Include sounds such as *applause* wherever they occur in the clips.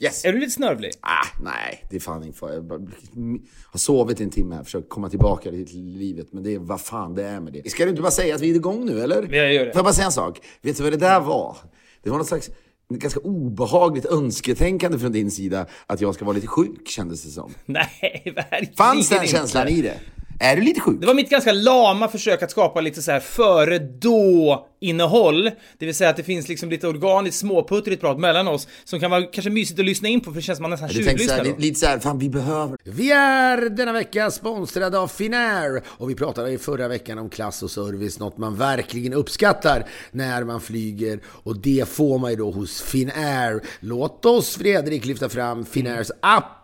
Yes. Är du lite snörvlig? Ah, nej, det är fan inte Jag bara, har sovit en timme här, försökt komma tillbaka till livet. Men det är vad fan det är med det. Ska du inte bara säga att vi är igång nu, eller? Jag gör det. Får jag bara säga en sak? Vet du vad det där var? Det var något slags ganska obehagligt önsketänkande från din sida att jag ska vara lite sjuk, kändes det som. *laughs* Nej, verkligen Fanns den inte. känslan i det? Är du lite sjuk? Det var mitt ganska lama försök att skapa lite så här före då innehåll. Det vill säga att det finns liksom lite organiskt småputtrigt prat mellan oss som kan vara kanske mysigt att lyssna in på för det känns som man nästan tjuvlyssnar lite, lite såhär, fan vi behöver... Vi är denna vecka sponsrade av Finnair och vi pratade i förra veckan om klass och service, något man verkligen uppskattar när man flyger och det får man ju då hos Finnair. Låt oss Fredrik lyfta fram Finnairs app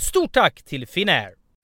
stort tack till Finnair!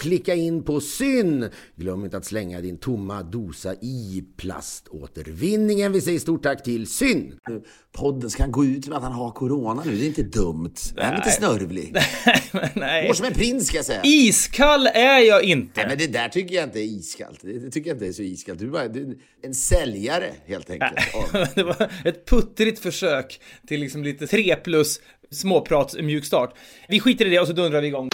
klicka in på syn. Glöm inte att slänga din tomma dosa i plaståtervinningen. Vi säger stort tack till syn. Podden ska gå ut med att han har corona nu. Det är inte dumt. Han är inte snörvlig. *laughs* Nej. Går som en prins ska jag säga. Iskall är jag inte. Nej, men det där tycker jag inte är iskallt. Det tycker jag inte är så iskallt. Du är bara du är en säljare helt enkelt. Ja. *laughs* det var ett puttrigt försök till liksom lite 3 plus småprats mjukstart. Vi skiter i det och så dundrar vi igång.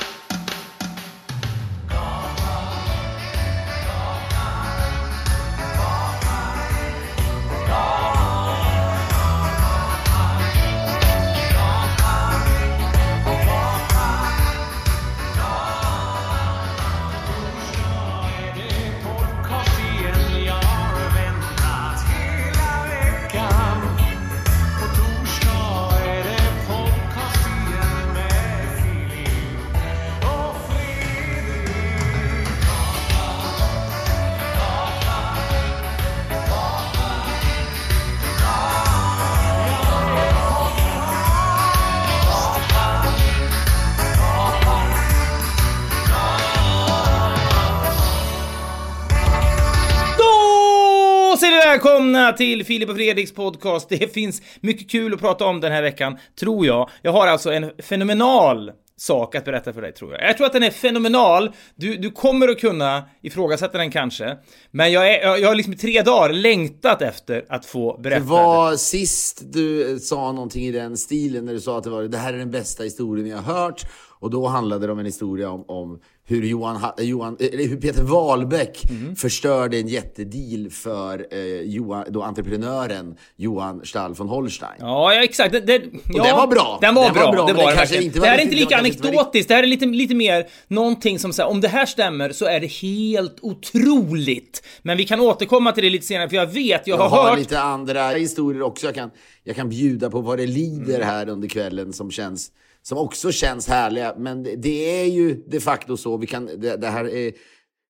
Välkomna till Filip och Fredriks podcast. Det finns mycket kul att prata om den här veckan, tror jag. Jag har alltså en fenomenal sak att berätta för dig tror jag. Jag tror att den är fenomenal. Du, du kommer att kunna ifrågasätta den kanske. Men jag, är, jag, jag har liksom i tre dagar längtat efter att få berätta. Det var sist du sa någonting i den stilen när du sa att det var det här är den bästa historien jag har hört. Och då handlade det om en historia om, om hur, Johan, Johan, eller hur Peter Wahlbeck mm. förstörde en jättedeal för eh, Johan, då entreprenören Johan Stall von Holstein. Ja, ja exakt. Det, det, ja, den var bra. Den var den bra. Var bra det, var det, inte var det här är inte lika anekdotiskt. Det här är lite, lite mer någonting som säger om det här stämmer så är det helt otroligt. Men vi kan återkomma till det lite senare för jag vet, jag, jag har, har hört... lite andra historier också. Jag kan, jag kan bjuda på vad det lider mm. här under kvällen som känns som också känns härliga. Men det är ju de facto så. Vi kan, det, det här är,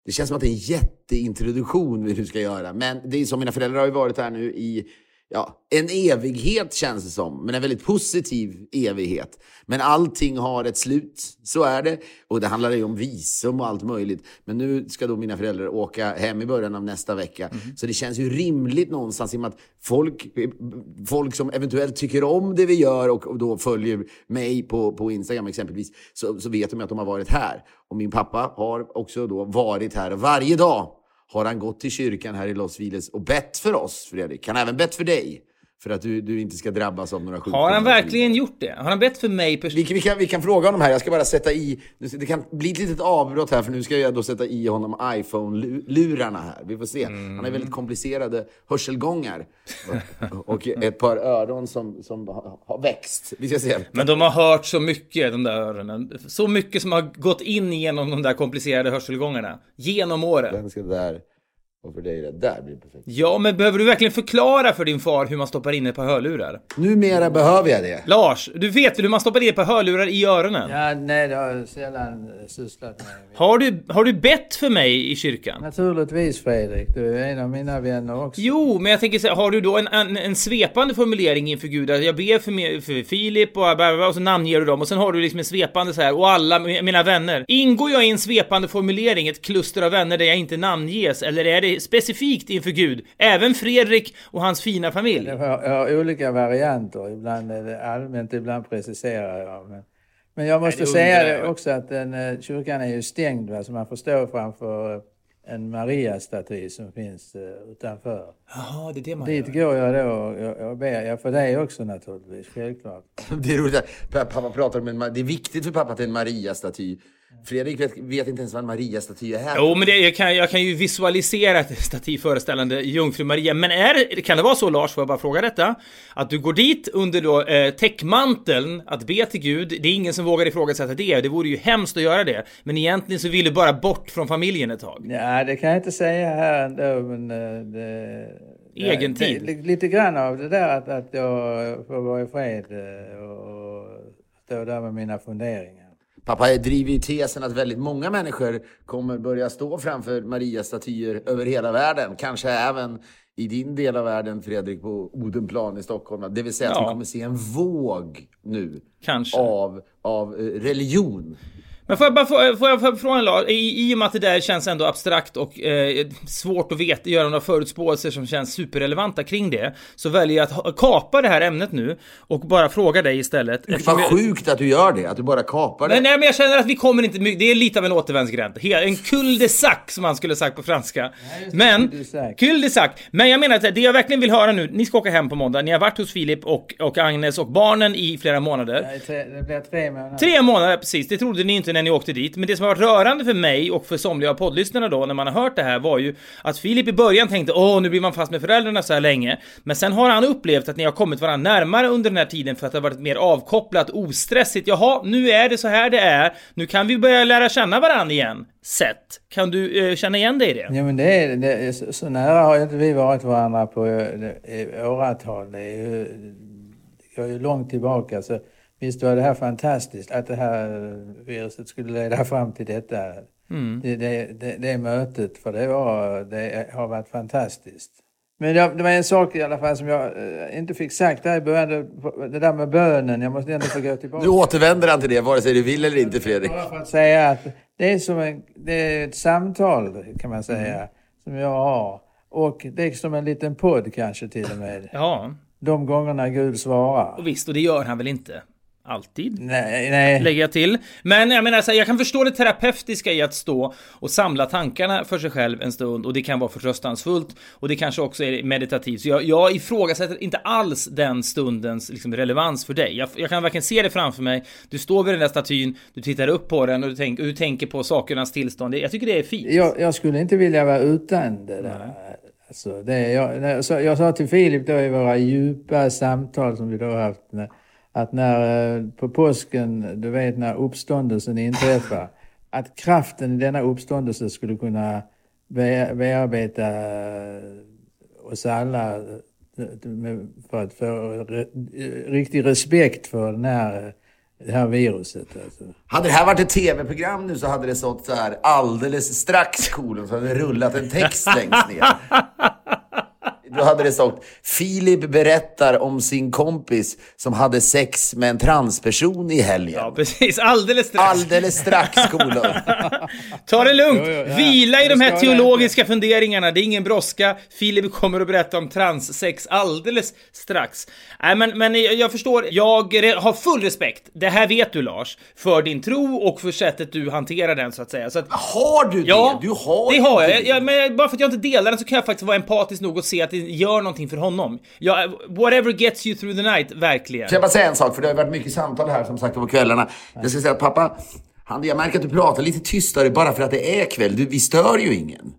det känns som att det är en jätteintroduktion vi nu ska göra. Men det är som mina föräldrar har ju varit här nu i ja, en evighet känns det som, men en väldigt positiv evighet. Men allting har ett slut, så är det. Och det handlar ju om visum och allt möjligt. Men nu ska då mina föräldrar åka hem i början av nästa vecka. Mm. Så det känns ju rimligt någonstans i och med att folk, folk som eventuellt tycker om det vi gör och, och då följer mig på, på Instagram exempelvis, så, så vet de att de har varit här. Och min pappa har också då varit här varje dag har han gått till kyrkan här i Los Viles och bett för oss, Fredrik. Han har även bett för dig. För att du, du inte ska drabbas av några sjukdomar. Har han verkligen gjort det? Har han bett för mig personligen? Vi, vi, kan, vi kan fråga honom här. Jag ska bara sätta i... Det kan bli ett litet avbrott här för nu ska jag då sätta i honom iPhone-lurarna här. Vi får se. Mm. Han har väldigt komplicerade hörselgångar. Och, ett par öron som, som har växt. Vi ska se. Men de har hört så mycket, de där öronen. Så mycket som har gått in genom de där komplicerade hörselgångarna. Genom åren. Den ska där. Och för dig det där blir perfekt. Ja, men behöver du verkligen förklara för din far hur man stoppar in ett par hörlurar? Numera behöver jag det. Lars, du vet väl hur man stoppar in ett par hörlurar i öronen? Ja, nej, det har jag sällan sysslat med. Har du, har du bett för mig i kyrkan? Naturligtvis Fredrik, du är en av mina vänner också. Jo, men jag tänker så har du då en, en, en svepande formulering inför Gud? Att jag ber för, för Filip och, och så namnger du dem och sen har du liksom en svepande så här och alla mina vänner. Ingår jag i en svepande formulering, ett kluster av vänner där jag inte namnges? Eller är det specifikt inför Gud. Även Fredrik och hans fina familj. Jag har, jag olika varianter. Ibland är det allmänt, ibland preciserar jag. Men, men jag måste Nej, säga också att den, eh, kyrkan är ju stängd. Va? Så man får stå framför eh, en Maria-staty som finns uh, utanför. Jaha, det är det man Dit gör. går jag då och jag, jag ber. Ja, för dig också naturligtvis, självklart. *laughs* Det är roligt. Pappa pratar om en, det är viktigt för pappa att det är en Maria-staty. Fredrik vet, vet, inte ens vad en Maria-staty är. Jo, men det, jag, kan, jag kan ju visualisera ett staty föreställande Jungfru Maria. Men är, kan det vara så, Lars, får jag bara fråga detta? Att du går dit under då eh, täckmanteln att be till Gud. Det är ingen som vågar ifrågasätta det. Det vore ju hemskt att göra det. Men egentligen så vill du bara bort från familjen ett tag. Ja, det kan jag inte säga här ändå, men eh, det... Egen tid? Det, lite grann av det där att, att jag får vara i fred eh, och stå där med mina funderingar. Pappa driver ju tesen att väldigt många människor kommer börja stå framför Maria-statyer över hela världen. Kanske även i din del av världen, Fredrik, på Odenplan i Stockholm. Det vill säga att vi kommer se en våg nu Kanske. Av, av eh, religion men får jag bara få, får jag fråga en? I, I och med att det där känns ändå abstrakt och eh, svårt att veta, göra några förutspåelser som känns superrelevanta kring det, så väljer jag att kapa det här ämnet nu och bara fråga dig istället. Vad sjukt att du gör det, att du bara kapar det. Men, nej, men jag känner att vi kommer inte det är lite av en återvändsgränd. En cul de sac som man skulle sagt på franska. Men, cul de sac. Men jag menar att det jag verkligen vill höra nu, ni ska åka hem på måndag, ni har varit hos Filip och, och Agnes och barnen i flera månader. Nej, det blir tre månader. Tre månader, precis. Det trodde ni inte när ni åkte dit. Men det som har varit rörande för mig och för somliga av poddlyssnarna då när man har hört det här var ju att Filip i början tänkte åh nu blir man fast med föräldrarna så här länge. Men sen har han upplevt att ni har kommit varandra närmare under den här tiden för att det har varit mer avkopplat, ostressigt. Jaha, nu är det så här det är. Nu kan vi börja lära känna varandra igen. Sätt. Kan du eh, känna igen dig i det? Ja men det är, det är så, så, nära har inte vi varit varandra på eh, det, åratal. Det, är ju, det går ju långt tillbaka. Så Visst var det här fantastiskt att det här viruset skulle leda fram till detta. Mm. Det, det, det, det, mötet, för det, var, det har varit fantastiskt. Men det, det var en sak i alla fall som jag eh, inte fick sagt där i början. Det, där med bönen, jag måste ändå få gå tillbaka. Nu återvänder han till det, vare sig du vill eller inte Fredrik. Bara för att säga att det är som en, det är ett samtal kan man säga, mm. som jag har. Och det är som en liten podd kanske till och med. Ja. De gångerna Gud svarar. Och visst, och det gör han väl inte? Alltid. Nej, nej. Lägger jag till. Men jag menar, så här, jag kan förstå det terapeutiska i att stå och samla tankarna för sig själv en stund och det kan vara förtröstansfullt och det kanske också är meditativt. Så jag, jag ifrågasätter inte alls den stundens liksom, relevans för dig. Jag, jag, kan verkligen se det framför mig. Du står vid den där statyn, du tittar upp på den och du, tänk, och du tänker på sakernas tillstånd. Jag tycker det är fint. Jag, jag skulle inte vilja vara utan det där. Alltså, det, jag, jag, sa, jag sa till Filip då i våra djupa samtal som vi då haft att när eh, på påsken, du vet när uppståndelsen inträffar, att kraften i denna uppståndelse skulle kunna bearbeta eh, oss alla eh, för att få riktig respekt för den här, det här viruset. Alltså. Hade det här varit ett tv-program nu så hade det stått så här alldeles strax kolon så hade det rullat en text längst ner. *laughs* Då hade det stått Filip berättar om sin kompis som hade sex med en transperson i helgen. Ja, precis. Alldeles strax. Alldeles strax, kolon. *laughs* Ta det lugnt. Jo, jo, ja. Vila i de här teologiska funderingarna. Det är ingen brådska. Filip kommer att berätta om transsex alldeles strax. Nej, men, men jag förstår. Jag har full respekt. Det här vet du, Lars. För din tro och för sättet du hanterar den, så att säga. Så att, har du det? Ja, du har det har jag. jag men bara för att jag inte delar den så kan jag faktiskt vara empatisk nog att se att det gör någonting för honom. Ja, whatever gets you through the night, verkligen. Får jag bara säga en sak? För det har varit mycket samtal här som sagt på kvällarna. Jag ska säga att pappa, han, jag märker att du pratar lite tystare bara för att det är kväll. Du, vi stör ju ingen.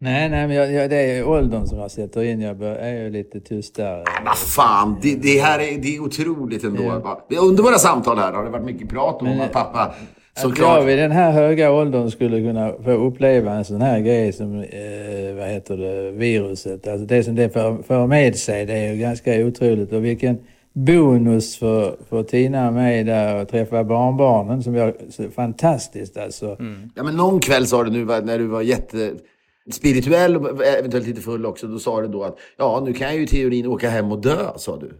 Nej, nej, men jag, jag, det är åldern som jag sätter in. Jag är ju lite tystare. Nej, vad fan. Det, det, här är, det är otroligt ändå. Ja. Under våra samtal här har det varit mycket prat om men, att pappa att jag vid den här höga åldern skulle kunna få uppleva en sån här grej som, eh, vad heter det, viruset. Alltså det som det för, för med sig, det är ju ganska otroligt. Och vilken bonus för, för Tina och mig där att träffa barnbarnen som jag, fantastiskt alltså. Mm. Ja men någon kväll sa du nu när du var jätte spirituell och eventuellt lite full också, då sa du då att ja, nu kan jag ju i teorin åka hem och dö, sa du.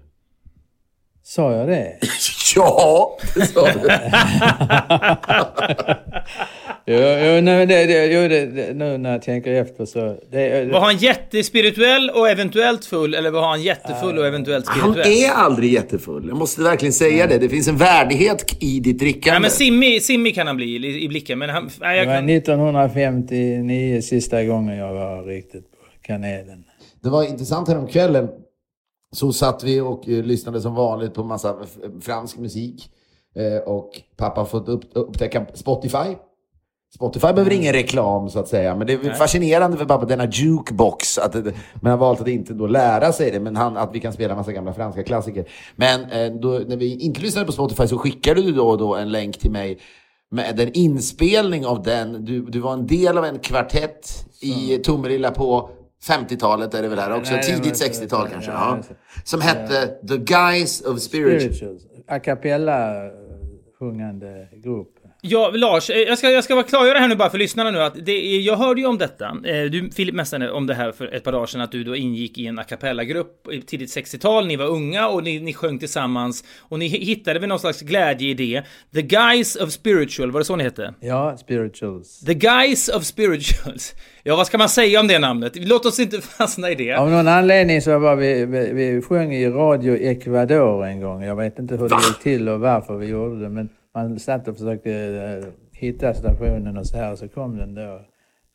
Sa jag det? *laughs* ja, det sa du. *laughs* jo, jo, nej, det, det, jo det, nu när jag tänker efter så... Det, var han jättespirituell och eventuellt full, eller var han jättefull och eventuellt spirituell? Han är aldrig jättefull. Jag måste verkligen säga det. Det finns en värdighet i ditt drickande. Ja, men simmig, simmig kan han bli i, i blicken, men han... Nej, jag kan... Det var 1959 sista gången jag var riktigt på kanelen. Det var intressant häromkvällen så satt vi och uh, lyssnade som vanligt på massa fransk musik. Uh, och pappa har fått upp, upptäcka Spotify. Spotify behöver ingen reklam så att säga, men det är Nej. fascinerande för pappa, denna jukebox. Att det, men han har valt att inte då lära sig det, men han, att vi kan spela massa gamla franska klassiker. Men eh, då, när vi inte lyssnade på Spotify så skickade du då och då en länk till mig med en inspelning av den. Du, du var en del av en kvartett i Tomelilla på 50-talet är det väl här också? Nej, Tidigt 60-tal kanske? Ja, ja. Som hette The Guys of Spirituals. Spirituals. A cappella sjungande grupp. Ja, Lars, eh, jag ska, jag ska bara klargöra här nu bara för lyssnarna nu att det är, jag hörde ju om detta. Eh, du, Filip mästade om det här för ett par dagar sedan, att du då ingick i en a cappella-grupp tidigt 60-tal. Ni var unga och ni, ni sjöng tillsammans och ni hittade väl någon slags glädje i det. The Guys of Spiritual, var det så ni hette? Ja, Spirituals. The Guys of Spirituals. *laughs* Ja, vad ska man säga om det namnet? Låt oss inte *laughs* fastna i det. Av någon anledning så var vi, vi, vi sjöng i Radio Ecuador en gång. Jag vet inte hur det gick till och varför vi gjorde det, men man satt och försökte eh, hitta stationen och så här, så kom den då.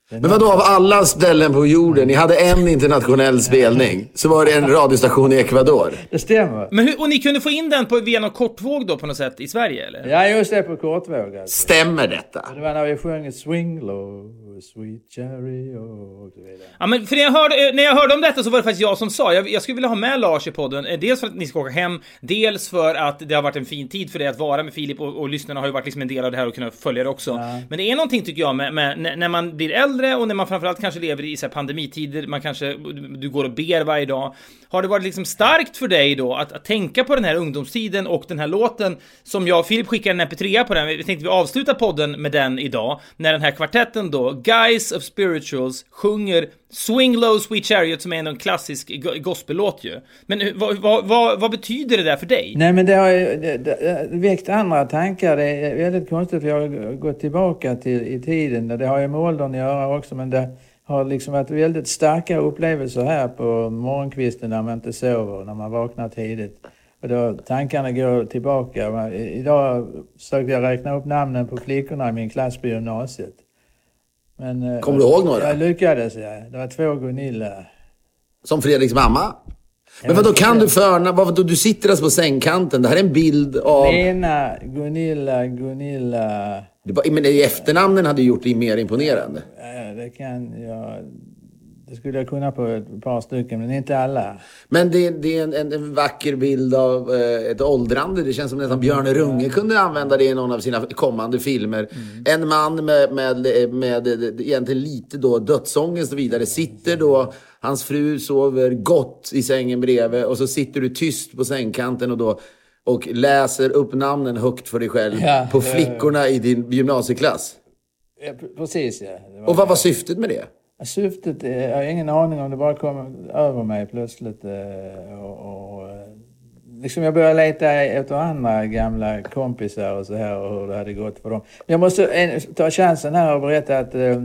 Men vadå, av alla ställen på jorden, ni hade en internationell spelning, så var det en radiostation i Ecuador? Det stämmer. Men hur, och ni kunde få in den på, via någon kortvåg då på något sätt i Sverige eller? Ja, just det, på kortvåg alltså. Stämmer detta? Det var när vi sjöng Swing Low, Sweet Cherry och så vidare. Ja, men för när jag, hörde, när jag hörde om detta så var det faktiskt jag som sa, jag, jag skulle vilja ha med Lars i podden, eh, dels för att ni ska åka hem, dels för att det har varit en fin tid för dig att vara med Filip och, och lyssnarna har ju varit liksom en del av det här och kunnat följa det också. Ja. Men det är någonting tycker jag med, med, när man blir äldre och när man framförallt kanske lever i så här, pandemitider, man kanske, du går och ber varje dag. Har det varit liksom starkt för dig då att, att tänka på den här ungdomstiden och den här låten som jag och Filip skickade en mp3 på den, vi tänkte vi avsluta podden med den idag, när den här kvartetten då, Guys of Spirituals, sjunger Swing Low Sweet Chariot som är en klassisk gospellåt ju. Men vad, vad, vad, vad, betyder det där för dig? Nej men det har det, det, väckt andra tankar. Det är väldigt konstigt för jag har gått tillbaka till i tiden. Det har ju med åldern att göra också men det har liksom varit väldigt starka upplevelser här på morgonkvisten när man inte sover, när man vaknar tidigt. Och då, tankarna går tillbaka. Idag försökte jag räkna upp namnen på flickorna i min klass på gymnasiet. Men, eh, Kommer du ihåg några? Jag lyckades, ja. Det var två Gunilla. Som Fredriks mamma? Men vadå, kan du förnamn? Vadå, du sitter alltså på sängkanten. Det här är en bild av... Lena, Gunilla, Gunilla... men efternamnen hade gjort det mer imponerande. Det kan jag... Det skulle jag kunna på ett par stycken, men inte alla. Men det, det är en, en, en, vacker bild av eh, ett åldrande. Det känns som nästan Björn Runge kunde använda det i någon av sina kommande filmer. Mm. En man med, med, med, med egentligen lite då dödsångest och vidare sitter då Hans fru sover gott i sängen bredvid och så sitter du tyst på sängkanten och då och läser upp namnen högt för dig själv ja, på flickorna i din gymnasieklass. Ja, precis ja. och vad var syftet med det? Syftet, jag har ingen aning om det bara kom över mig plötsligt. Eh, och, och, eh, liksom jag började leta efter andra gamla kompisar och så här och hur det hade gått för dem. Jag måste ta chansen här och berätta att eh,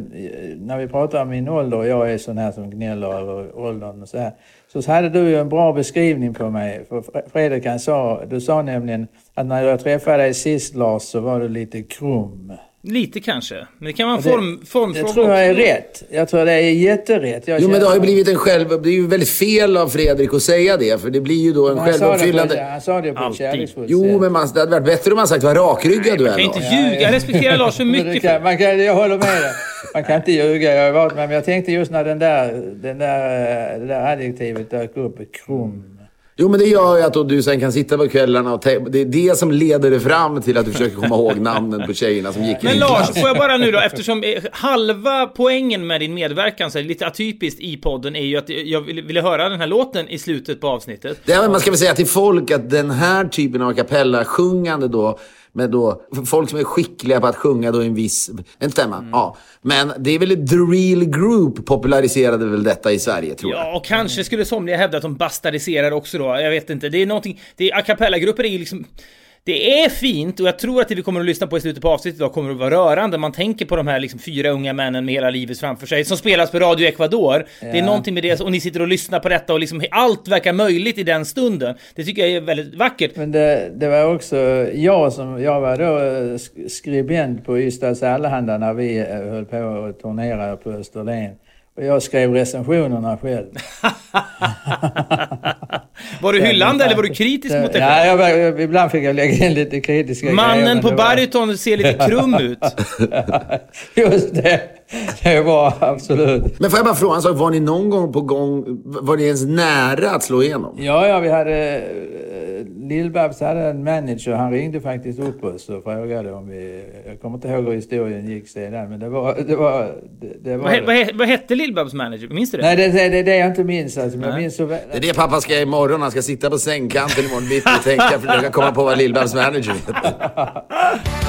när vi pratar om min ålder och jag är sån här som gnäller över åldern och så här. Så hade du ju en bra beskrivning på mig. För Fredrik han sa, du sa nämligen att när jag träffade dig sist Lars så var du lite krum. Lite kanske. Men det kan vara en form, formfråga Det tror jag är rätt. Jag tror det är jätterätt. Jag jo, men det har ju blivit en själv... Det är ju väldigt fel av Fredrik att säga det. För det blir ju då en självuppfyllande... Han sa det på ett kärleksfullt Jo, men man, det hade varit bättre om han sagt vad rakryggad du är. Man kan inte ljuga. Jag respekterar Lars för *laughs* mycket. Kan, man kan, jag håller med dig. Man kan inte ljuga. Jag har varit med. Men jag tänkte just när den där, den där, det där adjektivet dök upp. Krum. Jo, men det gör ju att du sen kan sitta på kvällarna och Det är det som leder dig fram till att du försöker komma ihåg namnen på tjejerna som gick Men Lars, får jag bara nu då, eftersom eh, halva poängen med din medverkan, så lite atypiskt i podden, är ju att jag ville höra den här låten i slutet på avsnittet. Det är, man ska väl säga till folk att den här typen av kapella-sjungande då med då, folk som är skickliga på att sjunga då en viss, en stämma. Mm. Ja. Men det är väl The Real Group populariserade väl detta i Sverige tror jag. Ja, och kanske skulle somliga hävda att de bastardiserar också då. Jag vet inte. Det är någonting, det är a cappella-grupper är ju liksom det är fint och jag tror att det vi kommer att lyssna på i slutet på avsnittet idag kommer att vara rörande. Man tänker på de här liksom fyra unga männen med hela livet framför sig som spelas på Radio Ecuador. Ja. Det är någonting med det och ni sitter och lyssnar på detta och liksom allt verkar möjligt i den stunden. Det tycker jag är väldigt vackert. Men det, det var också jag som, jag var då skribent på Ystads Allehanda när vi eh, höll på att turnera på Österlen. Och jag skrev recensionerna själv. *laughs* var du hyllande eller var du kritisk mot dig själv? Ja, jag, ibland fick jag lägga in lite kritiska Mannen grejer. på bariton ser lite krum ut. *laughs* Just det. *laughs* Det var absolut. Men får jag bara fråga en sak. Var ni någon gång på gång... Var ni ens nära att slå igenom? Ja, ja, vi hade... Lill-Babs hade en manager. Han ringde faktiskt upp oss och frågade om vi... Jag kommer inte ihåg hur historien gick sedan, men det var... Det var, det, det var vad, vad, vad hette Lill-Babs manager? Minns du det? Nej, det, det, det är det jag inte minns. Alltså, men jag minns så väl. Det är det pappa ska göra imorgon. Han ska sitta på sängkanten imorgon bitti och tänka, försöka komma på vad Lill-Babs manager heter. *laughs*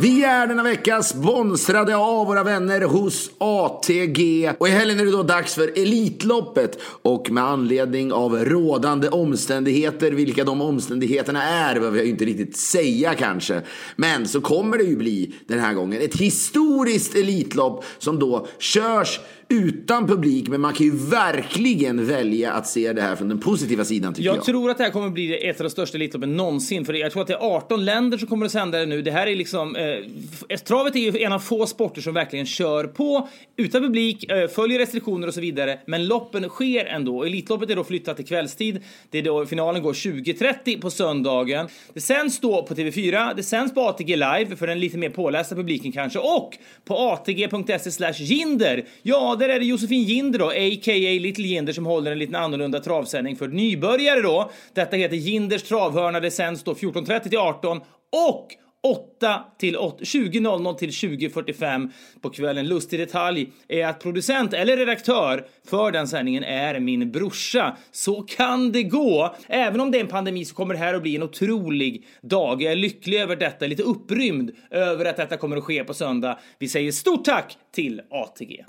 Vi är denna vecka sponsrade av våra vänner hos ATG. Och i helgen är det då dags för Elitloppet. Och med anledning av rådande omständigheter, vilka de omständigheterna är, behöver jag ju inte riktigt säga kanske. Men så kommer det ju bli den här gången ett historiskt Elitlopp som då körs utan publik, men man kan ju verkligen välja att se det här från den positiva sidan tycker jag. Jag tror att det här kommer bli ett av de största Elitloppen någonsin, för jag tror att det är 18 länder som kommer att sända det nu. Det här är liksom, eh, travet är ju en av få sporter som verkligen kör på utan publik, eh, följer restriktioner och så vidare, men loppen sker ändå. Elitloppet är då flyttat till kvällstid. Det är då finalen går 20.30 på söndagen. Det sänds då på TV4, det sänds på ATG live för den lite mer pålästa publiken kanske och på atg.se jinder. Ja, där är det Josefin Jinder då, a.k.a. Little Jinder som håller en liten annorlunda travsändning för nybörjare då. Detta heter Jinders travhörna, det sänds då 14.30 till 18 och 8 till 20.00 till 20.45 på kvällen. Lustig detalj är att producent eller redaktör för den sändningen är min brorsa. Så kan det gå. Även om det är en pandemi så kommer det här att bli en otrolig dag. Jag är lycklig över detta, lite upprymd över att detta kommer att ske på söndag. Vi säger stort tack till ATG.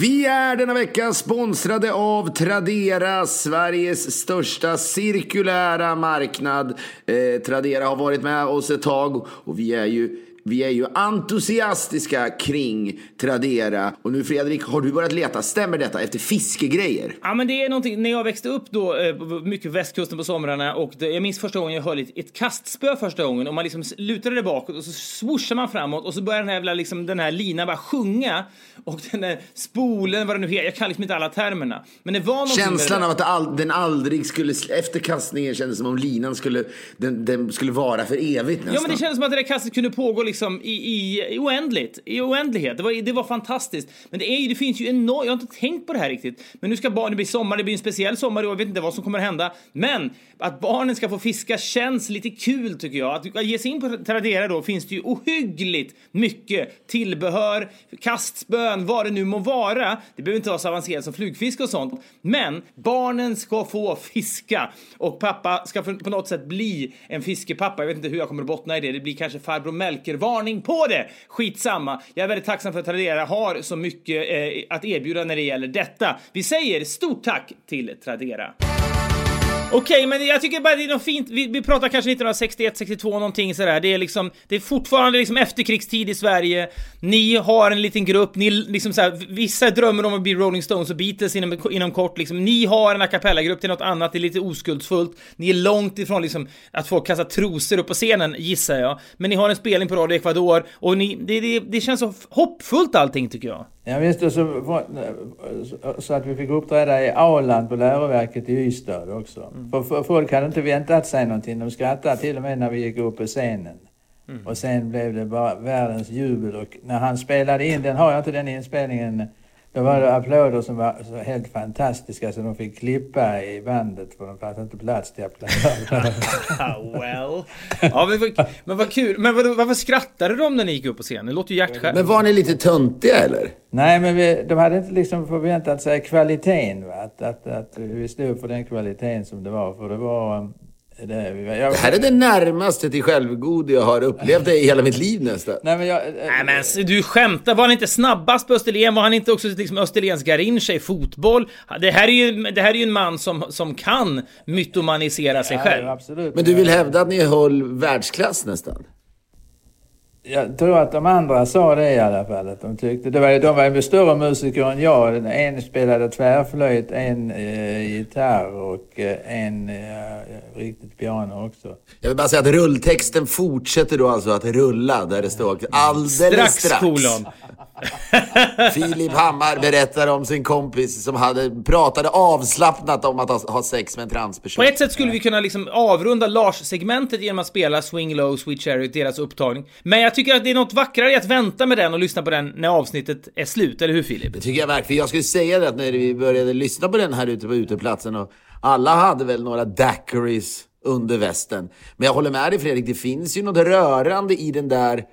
Vi är denna vecka sponsrade av Tradera, Sveriges största cirkulära marknad. Eh, Tradera har varit med oss ett tag och vi är ju vi är ju entusiastiska kring Tradera. Och nu Fredrik, har du börjat leta, stämmer detta, efter fiskegrejer? Ja, men det är någonting, när jag växte upp då, eh, mycket västkusten på somrarna och det, jag minns första gången jag höll ett, ett kastspö första gången och man liksom lutade det bakåt och så swooshar man framåt och så börjar den här, jävla, liksom, den här linan bara sjunga och den där spolen, vad det nu heter, jag kan liksom inte alla termerna. Men det var Känslan av att all, den aldrig skulle, efter kastningen kändes som om linan skulle, den, den skulle vara för evigt nästan. Ja, men det kändes som att det där kastet kunde pågå liksom i, i, i oändligt, i oändlighet. Det var, det var fantastiskt. Men det, är det finns ju enormt, jag har inte tänkt på det här riktigt. Men nu ska barnen bli sommar, det blir en speciell sommar och jag vet inte vad som kommer att hända. Men att barnen ska få fiska känns lite kul tycker jag. Att ge sig in på Tradera då finns det ju ohyggligt mycket tillbehör, kastspön, vad det nu må vara. Det behöver inte vara så avancerat som flugfiske och sånt. Men barnen ska få fiska och pappa ska på något sätt bli en fiskepappa. Jag vet inte hur jag kommer att bottna i det. Det blir kanske farbror Melker Varning på det. Skitsamma. Jag är väldigt tacksam för att Tradera har så mycket eh, att erbjuda när det gäller detta. Vi säger stort tack till Tradera. Okej, okay, men jag tycker bara det är något fint. Vi, vi pratar kanske 1961, 62 någonting sådär. Det är liksom, det är fortfarande liksom efterkrigstid i Sverige. Ni har en liten grupp, ni liksom såhär, vissa drömmer om att bli Rolling Stones och Beatles inom, inom kort liksom. Ni har en a cappella-grupp till något annat, det är lite oskuldsfullt. Ni är långt ifrån liksom att folk kastar trosor upp på scenen, gissar jag. Men ni har en spelning på Radio Ecuador och ni, det, det, det känns så hoppfullt allting tycker jag. Ja visst, och så, så att vi fick uppträda i Aland på läroverket i Ystad också. Mm. För, för folk hade inte väntat sig någonting. De skrattade till och med när vi gick upp på scenen. Mm. Och sen blev det bara världens jubel och när han spelade in, den har jag inte den inspelningen då var det applåder som var så helt fantastiska så de fick klippa i bandet för de fanns inte plats till applåder. *laughs* well. Ja, men, men vad kul. Men vad, varför skrattade de när ni gick upp på scenen? Det låter ju hjärtskärande. Men var ni lite töntiga eller? Nej, men vi, de hade inte liksom förväntat sig kvaliteten. Va? Att, att, att vi stod för den kvaliteten som det var. För det var det, jag, det här är det närmaste till självgod jag har upplevt det i hela mitt liv nästan. Nej men, jag, Nej, men du skämtar. Var han inte snabbast på Österlen? Var han inte också liksom Österlens Garincha i fotboll? Det här är ju, det här är ju en man som, som kan mytomanisera sig ja, själv. Absolut. Men du vill hävda att ni höll världsklass nästan? Jag tror att de andra sa det i alla fall. Att de, tyckte, det var, de var ju större musiker än jag. En spelade tvärflöjt, en eh, gitarr och eh, en eh, riktigt piano också. Jag vill bara säga att rulltexten fortsätter då alltså att rulla där det står alldeles strax. strax. Kolon. Filip Hammar berättar om sin kompis som hade, pratade avslappnat om att ha, ha sex med en transperson. På ett sätt skulle vi kunna liksom avrunda Lars-segmentet genom att spela Swing Low, Sweet Cherry, deras upptagning. Men jag tycker att det är något vackrare i att vänta med den och lyssna på den när avsnittet är slut, eller hur Filip? Det tycker jag verkligen. Jag skulle säga det att när vi började lyssna på den här ute på uteplatsen och alla hade väl några daiquiris under västen. Men jag håller med dig Fredrik, det finns ju något rörande i den där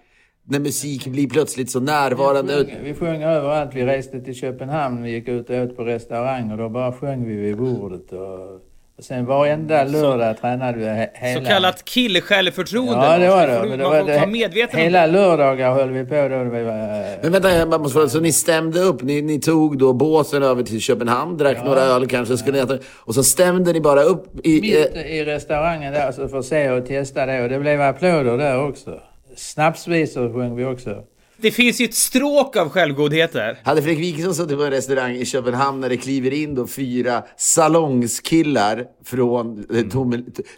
när musik blir plötsligt så närvarande. Vi sjöng, vi sjöng överallt. Vi reste till Köpenhamn, vi gick ut och åt på restaurang och då bara sjöng vi vid bordet. Och, och sen varenda lördag så, tränade vi hela... Så kallat killsjälvförtroende. Ja, det var det. Men det var det medveten hela lördagar höll vi på då. Vi var, Men vänta, jag måste fråga. Så ni stämde upp? Ni, ni tog då båten över till Köpenhamn, drack ja, några öl kanske, skulle äta, och så stämde ni bara upp i... Mitt i restaurangen där, så för att se och testa det. Och det blev applåder där också. Snapsvisor sjöng vi också. Det finns ju ett stråk av självgodhet där. Hade Fredrik Wikingsson suttit på en restaurang i Köpenhamn när det kliver in då fyra salongskillar från eh,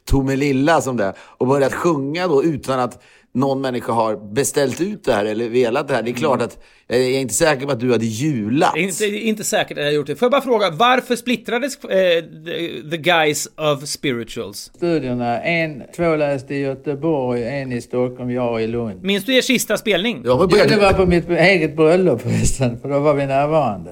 Tomelilla som det och börjat sjunga då utan att någon människa har beställt ut det här eller velat det här. Det är klart att jag är inte säker på att du hade julat. Inte, inte säkert att jag gjort det. Får jag bara fråga, varför splittrades eh, the, the, Guys of Spirituals? Studierna, en, två läste i Göteborg, en i Stockholm, jag i Lund. Minns du er sista spelning? Ja, det var på mitt eget bröllop förresten, för då var vi närvarande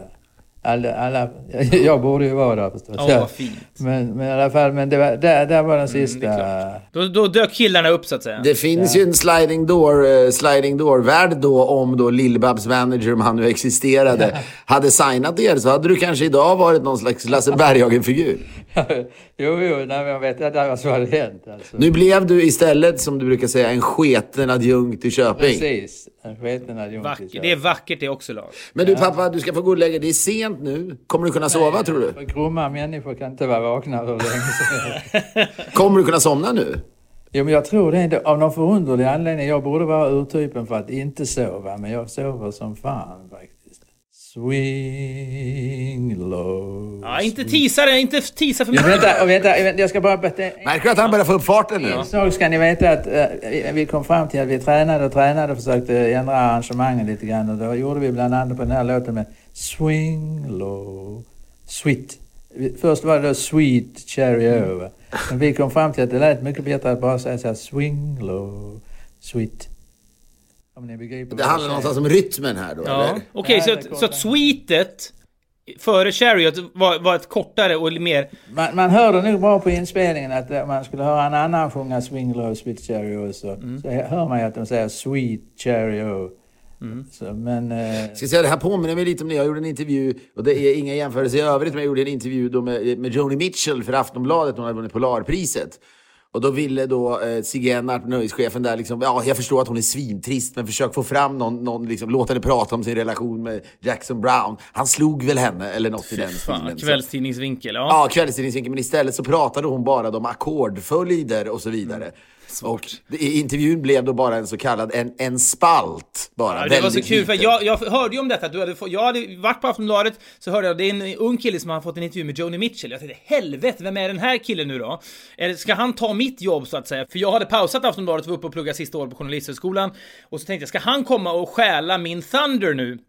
alla, alla, *laughs* jag borde ju vara där förstås. Ja, vad fint. Men, men i alla fall, men det var, där, där var den mm, sista. Mm, då, då dök killarna upp så att säga. Det finns ja. ju en sliding door, uh, sliding door-värld då om då Lill-Babs manager, om han nu existerade, ja. hade signat er så hade du kanske idag varit någon slags Lasse Berghagen-figur. *laughs* jo, jo, nej, men jag vet att det var så hade hänt. Alltså. Nu blev du istället, som du brukar säga, en sketen adjunkt i Köping. Precis, en sketen adjunkt Vack, i Köping. Det är vackert det också, Lars. Men du pappa, du ska få gå och lägga dig. Det är sent nu. Kommer du kunna sova tror du? Grumma människor kan inte vara vakna hur länge som *laughs* Kommer du kunna somna nu? Jo, men jag tror det är av någon förunderlig anledning. Jag borde vara urtypen för att inte sova, men jag sover som fan faktiskt. Swing low. Ja, inte tisa det, inte tisa för mycket. vänta, vänta, vänta, jag ska bara... berätta- Märker du att han börjar få upp farten nu? En sak ska ni veta att eh, vi- kom fram till att vi tränade och tränade och försökte ändra arrangemangen lite grann. Och då gjorde vi bland annat på den här låten med Swing low, sweet. Först var det då Sweet Cherry Over. Men vi kom fram till att det lät mycket bättre att bara säga så här Swing low, sweet. Om ni begriper Det handlar någonstans om rytmen här då, Ja, eller? okej, Nej, så, så att sweetet före Chariot var, var ett kortare och mer... Man, man hörde nog bra på inspelningen att eh, man skulle höra en annan sjunga Swing Low, Sweet Cherry också. Mm. Så hör man ju att de säger Sweet O. Mm. Så, men... Eh, Ska säga, det här påminner mig lite om när jag gjorde en intervju, och det är inga jämförelser i övrigt, men jag gjorde en intervju då med, med Joni Mitchell för Aftonbladet, hon hade vunnit Polarpriset. Och då ville då eh, Sigge Ennart, nöjeschefen där, liksom, ja, jag förstår att hon är svintrist, men försök få fram någon, någon liksom, låt henne prata om sin relation med Jackson Brown. Han slog väl henne, eller något i den stilen. Så- kvällstidningsvinkel. Ja. Ja, kvällstidningsvinkeln. Men istället så pratade hon bara om ackordföljder och så vidare. Och det, i intervjun blev då bara en så kallad en, en spalt. Bara, Ja, det var så kul, för liten. jag, jag hörde ju om detta. Du hade jag hade varit på Aftonbladet, så hörde jag det är en ung kille som har fått en intervju med Joni Mitchell. Jag tänkte helvete, vem är den här killen nu då? Eller ska han ta mitt jobb så att säga? För jag hade pausat Aftonbladet och var uppe och pluggade sista året på Journalisthögskolan. Och så tänkte jag, ska han komma och stjäla min Thunder nu?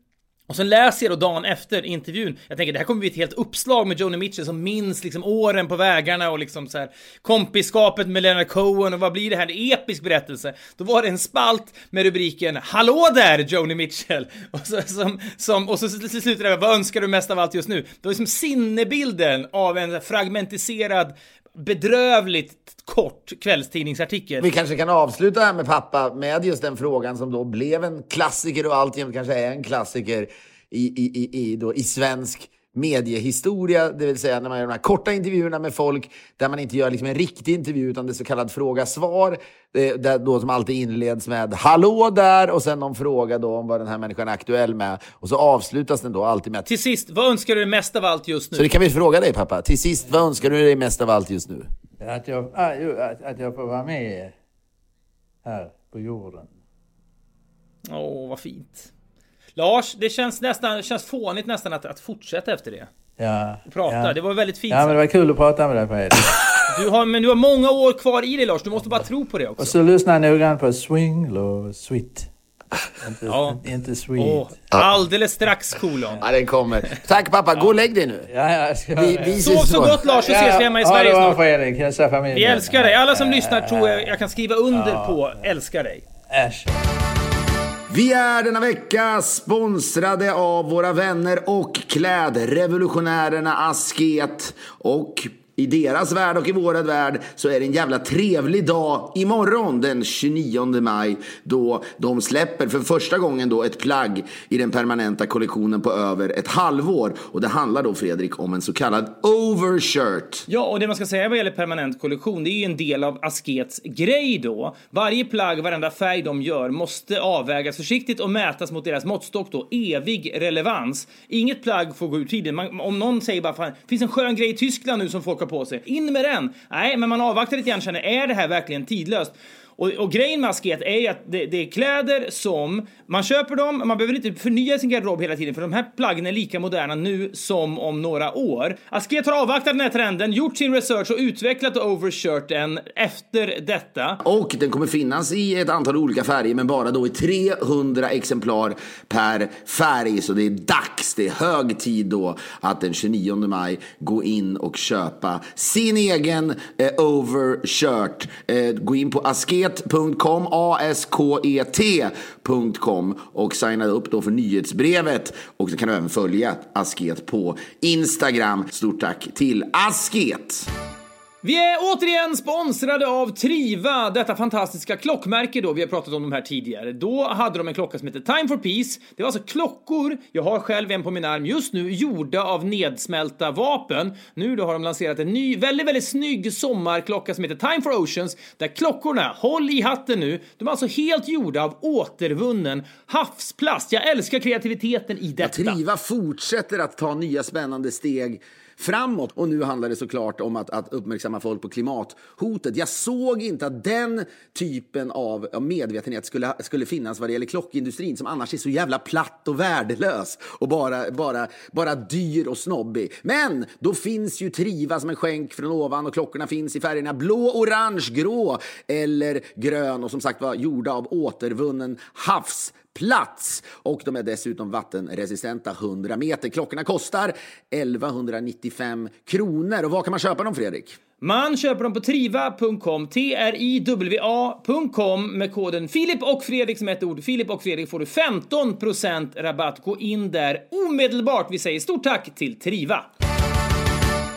Och sen läser jag då dagen efter intervjun, jag tänker det här kommer bli ett helt uppslag med Joni Mitchell som minns liksom åren på vägarna och liksom så här kompiskapet med Leonard Cohen och vad blir det här? En episk berättelse. Då var det en spalt med rubriken Hallå där Joni Mitchell! Och så, som, som, och så slutar det med Vad önskar du mest av allt just nu? Det var liksom sinnebilden av en fragmentiserad bedrövligt kort kvällstidningsartikel. Vi kanske kan avsluta här med pappa med just den frågan som då blev en klassiker och alltjämt kanske är en klassiker i, i, i, i, då, i svensk mediehistoria, det vill säga när man gör de här korta intervjuerna med folk där man inte gör liksom en riktig intervju utan det är så kallad fråga-svar, där då som alltid inleds med “Hallå där” och sen någon fråga då om vad den här människan är aktuell med och så avslutas den då alltid med Till sist, vad önskar du dig mest av allt just nu? Så det kan vi fråga dig pappa, till sist, vad önskar du dig mest av allt just nu? att, jag, ah, att, att jag får vara med här på jorden. Åh, vad fint. Lars, det känns nästan känns fånigt nästan att, att fortsätta efter det. Ja, Prata, ja. det var väldigt fint. Ja, men det var kul att prata med dig Fredrik. du har, men du har många år kvar i dig Lars, du måste bara tro på det också. Och så lyssna noggrant på Swing Low Sweet. Inte, Ja. inte Sweet. Åh, alldeles strax kolon. Ja, den kommer. Tack pappa, gå och lägg dig nu. Ja, ja, Vi, vi Sov så gott Lars, så ses vi hemma i Sverige bra snart. Fredrik, hälsa familjen. Vi älskar dig. Alla som lyssnar tror jag jag kan skriva under på älskar dig. Äsch. Vi är denna vecka sponsrade av våra vänner och klädrevolutionärerna Asket. Och i deras värld och i vårad värld så är det en jävla trevlig dag imorgon den 29 maj då de släpper för första gången då ett plagg i den permanenta kollektionen på över ett halvår. Och det handlar då Fredrik om en så kallad overshirt. Ja, och det man ska säga vad gäller permanent kollektion, det är ju en del av Askets grej då. Varje plagg, varenda färg de gör måste avvägas försiktigt och mätas mot deras måttstock då, evig relevans. Inget plagg får gå ur tiden. Man, om någon säger bara fan, finns en skön grej i Tyskland nu som folk har på sig, in med den! Nej, men man avvaktar lite grann känner, är det här verkligen tidlöst? Och, och grejen med Asket är ju att det, det är kläder som man köper dem, man behöver inte förnya sin garderob hela tiden för de här plaggen är lika moderna nu som om några år. Asket har avvaktat den här trenden, gjort sin research och utvecklat overshirten efter detta. Och den kommer finnas i ett antal olika färger men bara då i 300 exemplar per färg. Så det är dags, det är hög tid då att den 29 maj gå in och köpa sin egen eh, overshirt. Eh, gå in på asket asket.com, A-S-K-E-T.com och signa upp då för nyhetsbrevet. Och så kan du även följa Asket på Instagram. Stort tack till Asket! Vi är återigen sponsrade av Triva, detta fantastiska klockmärke då. Vi har pratat om de här tidigare. Då hade de en klocka som heter Time for Peace. Det var alltså klockor, jag har själv en på min arm just nu, gjorda av nedsmälta vapen. Nu då har de lanserat en ny, väldigt, väldigt snygg sommarklocka som heter Time for Oceans, där klockorna, håll i hatten nu, de är alltså helt gjorda av återvunnen havsplast. Jag älskar kreativiteten i detta. Triva fortsätter att ta nya spännande steg framåt. Och nu handlar det såklart om att, att uppmärksamma folk på klimathotet. Jag såg inte att den typen av medvetenhet skulle, skulle finnas vad det gäller klockindustrin som annars är så jävla platt och värdelös och bara, bara, bara dyr och snobbig. Men då finns ju Triva som en skänk från ovan och klockorna finns i färgerna blå, orange, grå eller grön och som sagt var gjorda av återvunnen havs plats. Och de är dessutom vattenresistenta 100 meter. Klockorna kostar 1195 kronor. Och var kan man köpa dem Fredrik? Man köper dem på triva.com, T-R-I-W-A.com med koden Filip och Fredrik som ett ord. Filip och Fredrik får du 15% rabatt. Gå in där omedelbart. Vi säger stort tack till Triva.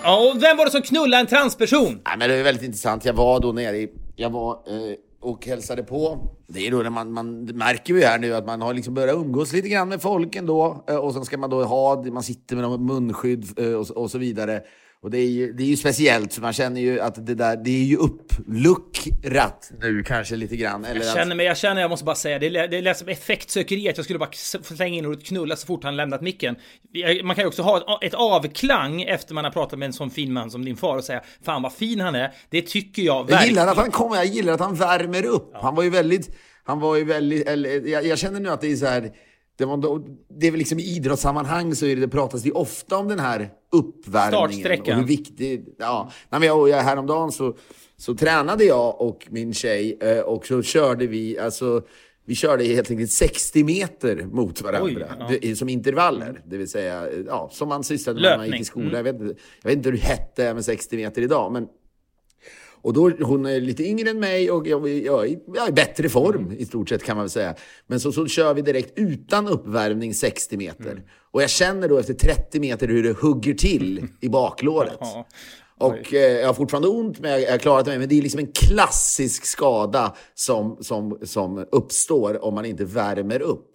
Ja, och vem var det som knullade en transperson? Nej, men det är väldigt intressant. Jag var då nere i... Jag var... Eh och hälsade på. Det är då när man, man märker ju här nu att man har liksom börjat umgås lite grann med folk ändå. Eh, och sen ska man då ha, man sitter med munskydd eh, och, och så vidare. Och det är, ju, det är ju speciellt, för man känner ju att det där, det är ju uppluckrat nu kanske lite grann. Eller jag känner mig, jag känner, jag måste bara säga, det, det lät som effektsökeri att jag skulle bara slänga in ordet knulla så fort han lämnat micken. Man kan ju också ha ett avklang efter man har pratat med en sån fin man som din far och säga Fan vad fin han är. Det tycker jag verkligen. Jag gillar att han kommer, jag gillar att han värmer upp. Ja. Han var ju väldigt, han var ju väldigt, eller, jag, jag känner nu att det är så här det, var, det är väl liksom i idrottssammanhang så är det, det pratas det ofta om den här uppvärmningen. Startsträckan. Och hur viktig, ja. Nej, men jag, jag, häromdagen så, så tränade jag och min tjej eh, och så körde vi, alltså vi körde helt enkelt 60 meter mot varandra Oj, ja. som intervaller. Det vill säga, ja, som man sysslade med när man gick i skolan. Mm. Jag, vet inte, jag vet inte hur det är med 60 meter idag, men och då, hon är lite yngre än mig och jag, jag, jag är i bättre form mm. i stort sett kan man väl säga. Men så, så kör vi direkt utan uppvärmning 60 meter. Mm. Och jag känner då efter 30 meter hur det hugger till i baklåret. *laughs* Och eh, jag har fortfarande ont, men jag, jag har klarat mig. Men det är liksom en klassisk skada som, som, som uppstår om man inte värmer upp.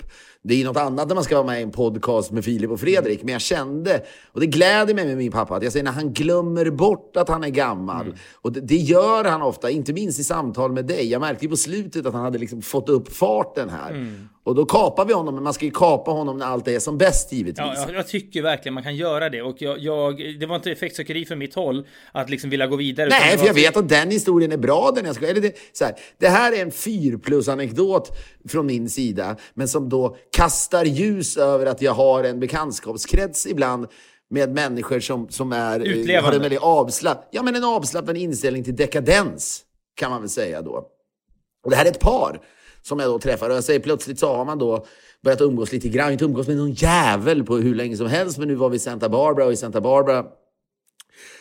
Det är ju något annat när man ska vara med i en podcast med Filip och Fredrik. Men jag kände, och det gläder mig med min pappa, att jag säger när han glömmer bort att han är gammal. Mm. Och det, det, gör han ofta, inte minst i samtal med dig. Jag märkte ju på slutet att han hade liksom fått upp farten här. Mm. Och då kapar vi honom, men man ska ju kapa honom när allt är som bäst givetvis. Ja, jag, jag tycker verkligen man kan göra det. Och jag, jag det var inte effektsökeri för mitt håll att liksom vilja gå vidare. Nej, för jag vet att den historien är bra. Den jag ska, eller det, så här, det här är en fyr plus anekdot från min sida, men som då kastar ljus över att jag har en bekantskapskrets ibland med människor som, som är, eh, Utlevande. har en väldigt avslapp, ja, men en avslappnad inställning till dekadens, kan man väl säga då. Och det här är ett par som jag då träffar. Och jag säger plötsligt så har man då börjat umgås lite grann. Inte umgås med någon jävel på hur länge som helst, men nu var vi i Santa Barbara och i Santa Barbara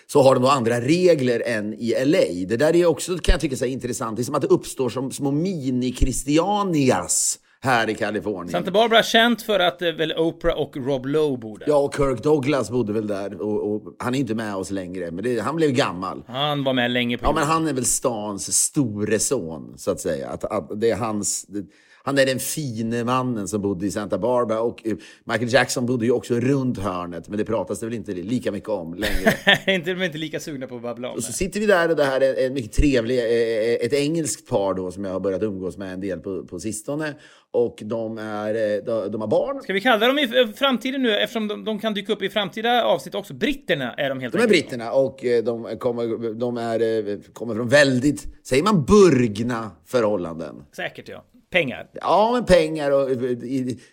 så har de då andra regler än i LA. Det där är också, kan jag tycka, är intressant. Det är som att det uppstår som små mini-Christianias här i Kalifornien. Santa Barbara känt för att eh, väl Oprah och Rob Lowe bodde. Ja, och Kirk Douglas bodde väl där. Och, och han är inte med oss längre, men det, han blev gammal. Han var med länge. På ja, men han är väl stans store son, så att säga. Att, att det är hans... Det, han är den fine mannen som bodde i Santa Barbara och eh, Michael Jackson bodde ju också runt hörnet, men det pratas det väl inte lika mycket om längre. *laughs* inte, de är inte lika sugna på att babbla om Och så sitter vi där och det här är en mycket trevlig, eh, eh, ett engelskt par då som jag har börjat umgås med en del på, på sistone. Och de, är, de har barn. Ska vi kalla dem i framtiden nu eftersom de, de kan dyka upp i framtida avsnitt också? Britterna är de helt De är britterna och de kommer, de är, kommer från väldigt, säger man burgna förhållanden? Säkert ja. Pengar? Ja, men pengar och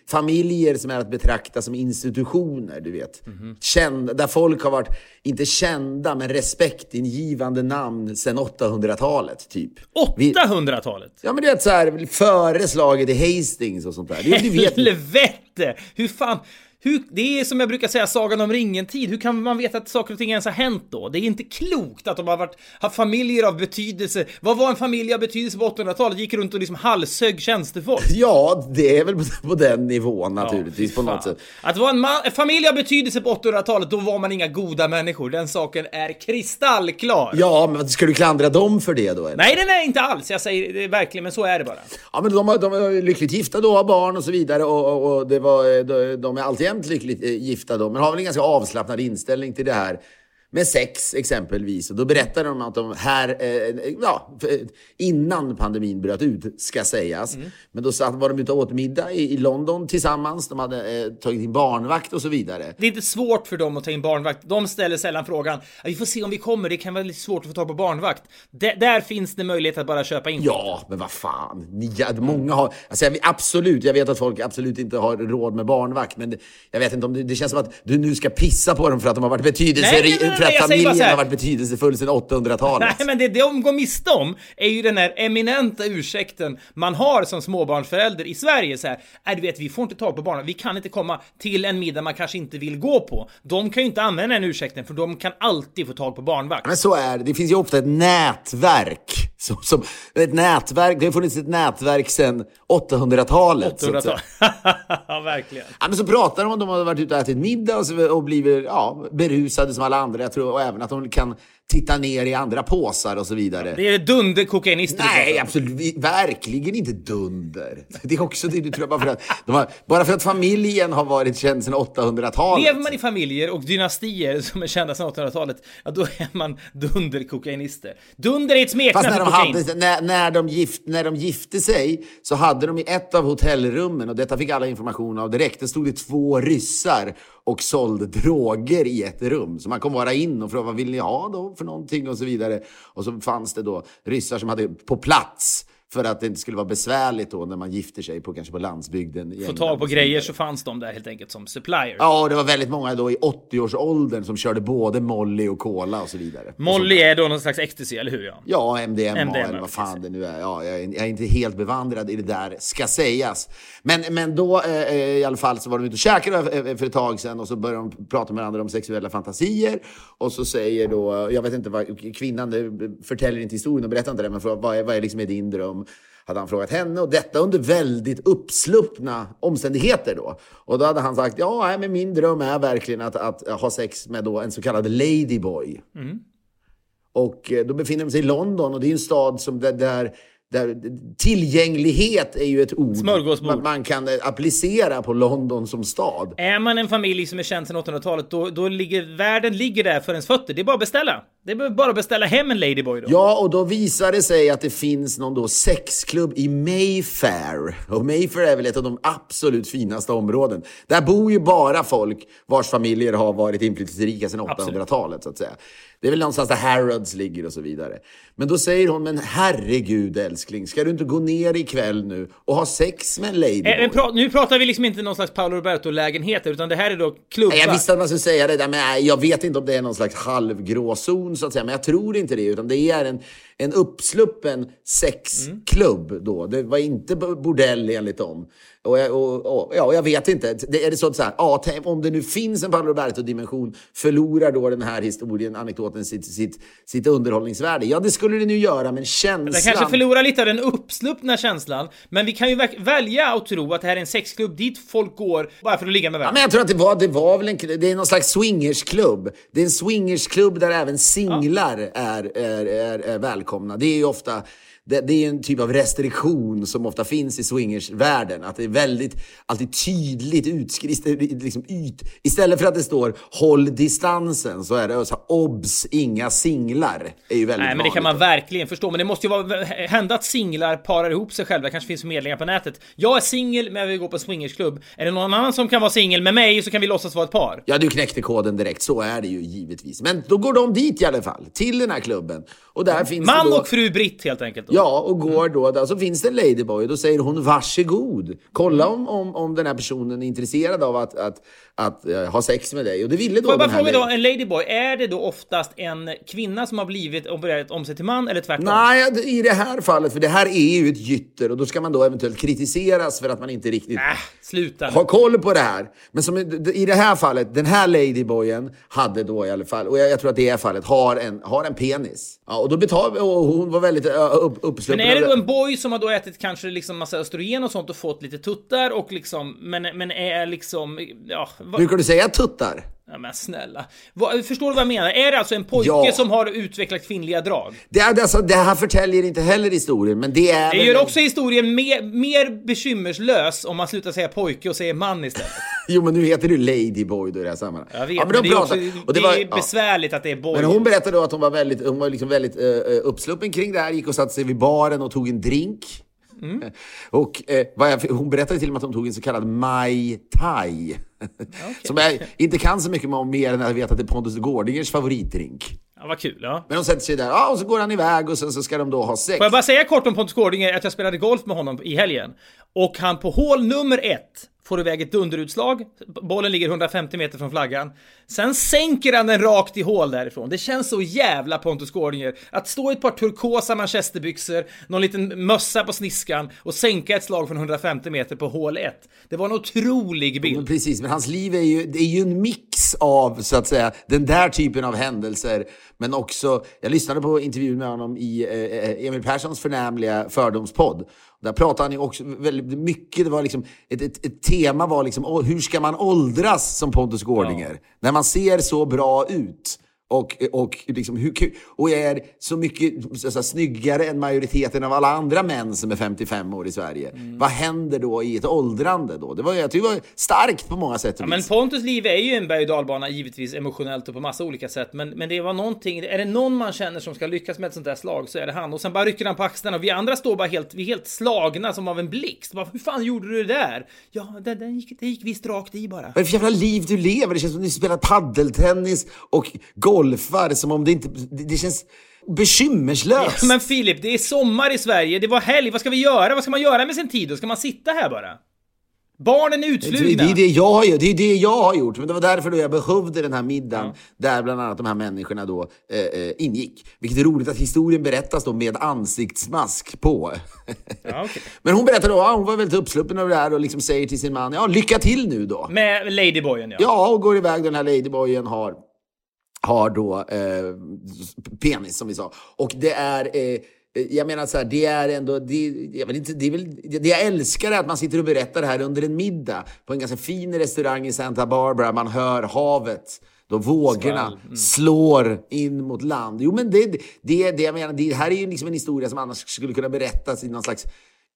familjer som är att betrakta som institutioner, du vet. Mm -hmm. Kända, där folk har varit, inte kända, men respektingivande namn sedan 800-talet, typ. 800-talet? Ja, men du vet så här, före slaget i Hastings och sånt där. *laughs* Helvete! Hur fan... Hur, det är som jag brukar säga, Sagan om ringen-tid. Hur kan man veta att saker och ting ens har hänt då? Det är inte klokt att de har varit, haft familjer av betydelse. Vad var en familj av betydelse på 800-talet? Gick runt och liksom halshögg tjänstefolk? *laughs* Ja, det är väl på, på den nivån naturligtvis ja, på något sätt. Att vara en, en familj av betydelse på 800-talet, då var man inga goda människor. Den saken är kristallklar. Ja, men ska du klandra dem för det då? Eller? Nej, nej, nej, inte alls. Jag säger det verkligen, men så är det bara. Ja, men de, de är lyckligt gifta då, har barn och så vidare och, och, och det var, de, de är alltid jämt lyckligt eh, gifta då, men har väl en ganska avslappnad inställning till det här med sex exempelvis. Och då berättar de att de här, eh, ja, innan pandemin bröt ut, ska sägas. Mm. Men då satt, var de ute och åt middag i, i London tillsammans. De hade eh, tagit in barnvakt och så vidare. Det är inte svårt för dem att ta in barnvakt. De ställer sällan frågan, vi får se om vi kommer, det kan vara lite svårt att få tag på barnvakt. D där finns det möjlighet att bara köpa in. Ja, men vad fan. Ni, många har, alltså jag, absolut, jag vet att folk absolut inte har råd med barnvakt, men jag vet inte om det, det känns som att du nu ska pissa på dem för att de har varit betydelserika för att familjen har varit betydelsefull sedan 800-talet. Nej, men det de går miste om är ju den här eminenta ursäkten man har som småbarnsförälder i Sverige. Så här, äh, du vet, vi får inte tag på barnen. Vi kan inte komma till en middag man kanske inte vill gå på. De kan ju inte använda den ursäkten, för de kan alltid få tag på barnvakt. Men så är det. Det finns ju ofta ett nätverk. Som, som, ett nätverk. Det har funnits ett nätverk sedan 800-talet. 800-talet. *laughs* ja, verkligen. Ja, men så pratar de om att de har varit ute och ätit middag och, så, och blivit ja, berusade som alla andra. Jag tror, och även att de kan titta ner i andra påsar och så vidare. Det är dunderkokainister Nej, absolut. Verkligen inte dunder. *laughs* Det är också det du tror bara för att, har, bara för att familjen har varit känd sedan 800-talet. Lever man i familjer och dynastier som är kända sedan 800-talet, ja då är man dunderkokainister. Dunder är ett smeknamn för kokain. Hade, när, när, de gift, när de gifte sig så hade de i ett av hotellrummen, och detta fick alla information av direkt, det stod det två ryssar och sålde droger i ett rum. Så man kom bara in och frågade vad vill ni ha då för någonting och så vidare. Och så fanns det då ryssar som hade på plats för att det inte skulle vara besvärligt då när man gifter sig på kanske på landsbygden. Få tag på grejer så fanns de där helt enkelt som supplier. Ja, det var väldigt många då i 80-årsåldern som körde både Molly och Cola och så vidare. Molly så, är då någon slags ecstasy, eller hur? Ja, ja MDMA, MDMA eller vad fan det nu är. Ja, jag är, är inte helt bevandrad i det där, ska sägas. Men, men då eh, eh i alla fall så var de ute och käkade för ett tag sedan och så började de prata med varandra om sexuella fantasier. Och så säger då, jag vet inte vad, kvinnan förtäljer inte historien och berättar inte det, men vad är, vad är liksom din dröm? Hade han frågat henne och detta under väldigt uppsluppna omständigheter då. Och då hade han sagt, ja, men min dröm är verkligen att, att ha sex med då en så kallad ladyboy. Mm. Och eh, då befinner de sig i London och det är en stad som där, där där, tillgänglighet är ju ett ord man, man, kan applicera på London som stad. Är man en familj som är känd sedan 800-talet, då, då ligger världen ligger där för ens fötter. Det är bara att beställa. Det är bara att beställa hem en Ladyboy då. Ja, och då visar det sig att det finns någon då sexklubb i Mayfair. Och Mayfair är väl ett av de absolut finaste områden. Där bor ju bara folk vars familjer har varit inflytelserika sedan 800-talet, så att säga. Det är väl någonstans där Harrods ligger och så vidare. Men då säger hon, men herregud älskling, ska du inte gå ner ikväll nu och ha sex med en ladyboy? Eh, pra nu pratar vi liksom inte någon slags Paolo Roberto-lägenheter, utan det här är då klubbar. Jag visste att man skulle säga det där, men jag vet inte om det är någon slags halvgrå zon så att säga. Men jag tror inte det, utan det är en, en uppsluppen sexklubb då. Det var inte bordell enligt dem. Och, och, och, ja, jag vet inte. Det, är det så att så här, ja, om det nu finns en Paolo Roberto-dimension, förlorar då den här historien, anekdoten, sitt, sitt, sitt underhållningsvärde? Ja, det skulle det nu göra, men känslan... Den kanske förlorar lite av den uppsluppna känslan, men vi kan ju välja att tro att det här är en sexklubb dit folk går bara för att ligga med varandra. Ja, men jag tror att det var, det var väl en, det är någon slags swingersklubb. Det är en swingersklubb där även singlar ja. är, är, är, är välkomna. Det är ju ofta det, det, är en typ av restriktion som ofta finns i swingersvärlden. Att det är väldigt, alltid tydligt utskrivet, liksom yt. Istället för att det står håll distansen så är det så obs, inga singlar. är ju väldigt Nej, men det kan man verkligen förstå. Men det måste ju vara, hända att singlar parar ihop sig själva. Det kanske finns förmedlingar på nätet. Jag är singel, men jag vill gå på swingersklubb. Är det någon annan som kan vara singel med mig så kan vi låtsas vara ett par. Ja, du knäckte koden direkt. Så är det ju givetvis. Men då går de dit i alla fall, till den här klubben. Och där finns Man då... och fru Britt helt enkelt. Då. Ja, och går då, där, så finns det en ladyboy och då säger hon varsågod. Kolla om, om, om den här personen är intresserad av att, att, att uh, ha sex med dig. Och det ville då Får jag bara fråga då, en ladyboy, är det då oftast en kvinna som har blivit opererat om sig till man eller tvärtom? Nej, i det här fallet, för det här är ju ett gytter och då ska man då eventuellt kritiseras för att man inte riktigt äh, sluta har koll på det här. Men som i det här fallet, den här ladyboyen hade då i alla fall, och jag, jag tror att det är fallet, har en, har en penis. Ja, och då betalar och hon var väldigt upp, uppsluppen. Men är det då en boy som har då ätit kanske liksom massa östrogen och sånt och fått lite tuttar och liksom, men, men är liksom, ja. Brukar du säga tuttar? Ja men snälla. Vad, förstår du vad jag menar? Är det alltså en pojke ja. som har utvecklat kvinnliga drag? Det, är, alltså, det här förtäljer inte heller historien, men det är... Det gör också historien mer, mer bekymmerslös om man slutar säga pojke och säger man istället. *laughs* Jo, men nu heter du Ladyboy då i det här sammanhanget. Jag vet, Ja, men, de det är, också, pratade- det och det var- är ja. besvärligt att det är boy. Men hon berättade då att hon var väldigt, hon var liksom väldigt eh, uppsluppen kring det här, gick och satte sig vid baren och tog en drink. Mm. *laughs* Och vad jag, hon berättade till och med att hon tog en så kallad Mai Tai. *laughs* Som jag inte kan så mycket om mer än att jag vet att det är Pontus Gårdingers favoritdrink. Ja, vad kul. Ja. Men de sätter sig där, ja, och så går han iväg och sen så ska de då ha sex. Får jag bara säga kort om Pontus Gårdinger att jag spelade golf med honom i helgen. Och han på hål nummer ett får iväg ett dunderutslag. Bollen ligger 150 meter från flaggan. Sen sänker han den rakt i hål därifrån. Det känns så jävla Pontus Gårdinger. Att stå i ett par turkosa manchesterbyxor, någon liten mössa på sniskan och sänka ett slag från 150 meter på hål 1. Det var en otrolig Men bild. precis, men hans liv är ju, det är ju en mix av så att säga den där typen av händelser. Men också, jag lyssnade på intervjun med honom i eh, Emil Perssons förnämliga fördomspodd. Där pratade han ju också väldigt mycket, det var liksom, ett, ett, ett tema var liksom, hur ska man åldras som Pontus Gårdinger? När man ser så bra ut. Och, och, liksom, hur, kul- och jag är så mycket så, säga, snyggare än majoriteten av alla andra män som är 55 år i Sverige. Mm. Vad händer då i ett åldrande då? Det var, jag tycker det var starkt på många sätt och Ja, men. Pontus liv är ju en berg och dalbana givetvis emotionellt och på massa olika sätt. Men, men det var någonting, är det någon man känner som ska lyckas med ett sånt där slag så är det han. Och sen bara rycker han på axlarna och vi andra står bara helt, vi helt slagna som av en blixt. Bara, Hur fan gjorde du det där? Ja, det, det, gick, det gick visst rakt i bara. Vad är det för jävla liv du lever? Det känns som att du spelar paddeltennis och golfar som om det inte... Det, det känns bekymmerslöst. Ja, men Filip, det är sommar i Sverige, det var helg, vad ska vi göra? Vad ska man göra med sin tid? Då ska man sitta här bara? Barnen är Det, utflugna. det, är det, jag har, gjort. det är det jag har gjort. Men det var därför då jag behövde den här middagen där bland annat de här människorna då eh, eh, ingick. Vilket är roligt att historien berättas då med ansiktsmask på. Ja, okej. *laughs* Men hon berättade då, ja, hon var väldigt uppsluppen över det här och liksom säger till sin man, ja lycka till nu då. Med Ladyboyen ja. Ja, och går iväg. Den här ladyboyen har, har då eh, penis, som vi sa. Och det är... Eh, jag menar så här, det är ändå, det, jag, vet inte, det, är väl, det jag älskar är att man sitter och berättar det här under en middag på en ganska fin restaurang i Santa Barbara. Man hör havet, då vågorna mm. slår in mot land. Jo, men det, det, det jag menar, det här är ju liksom en historia som annars skulle kunna berättas i någon slags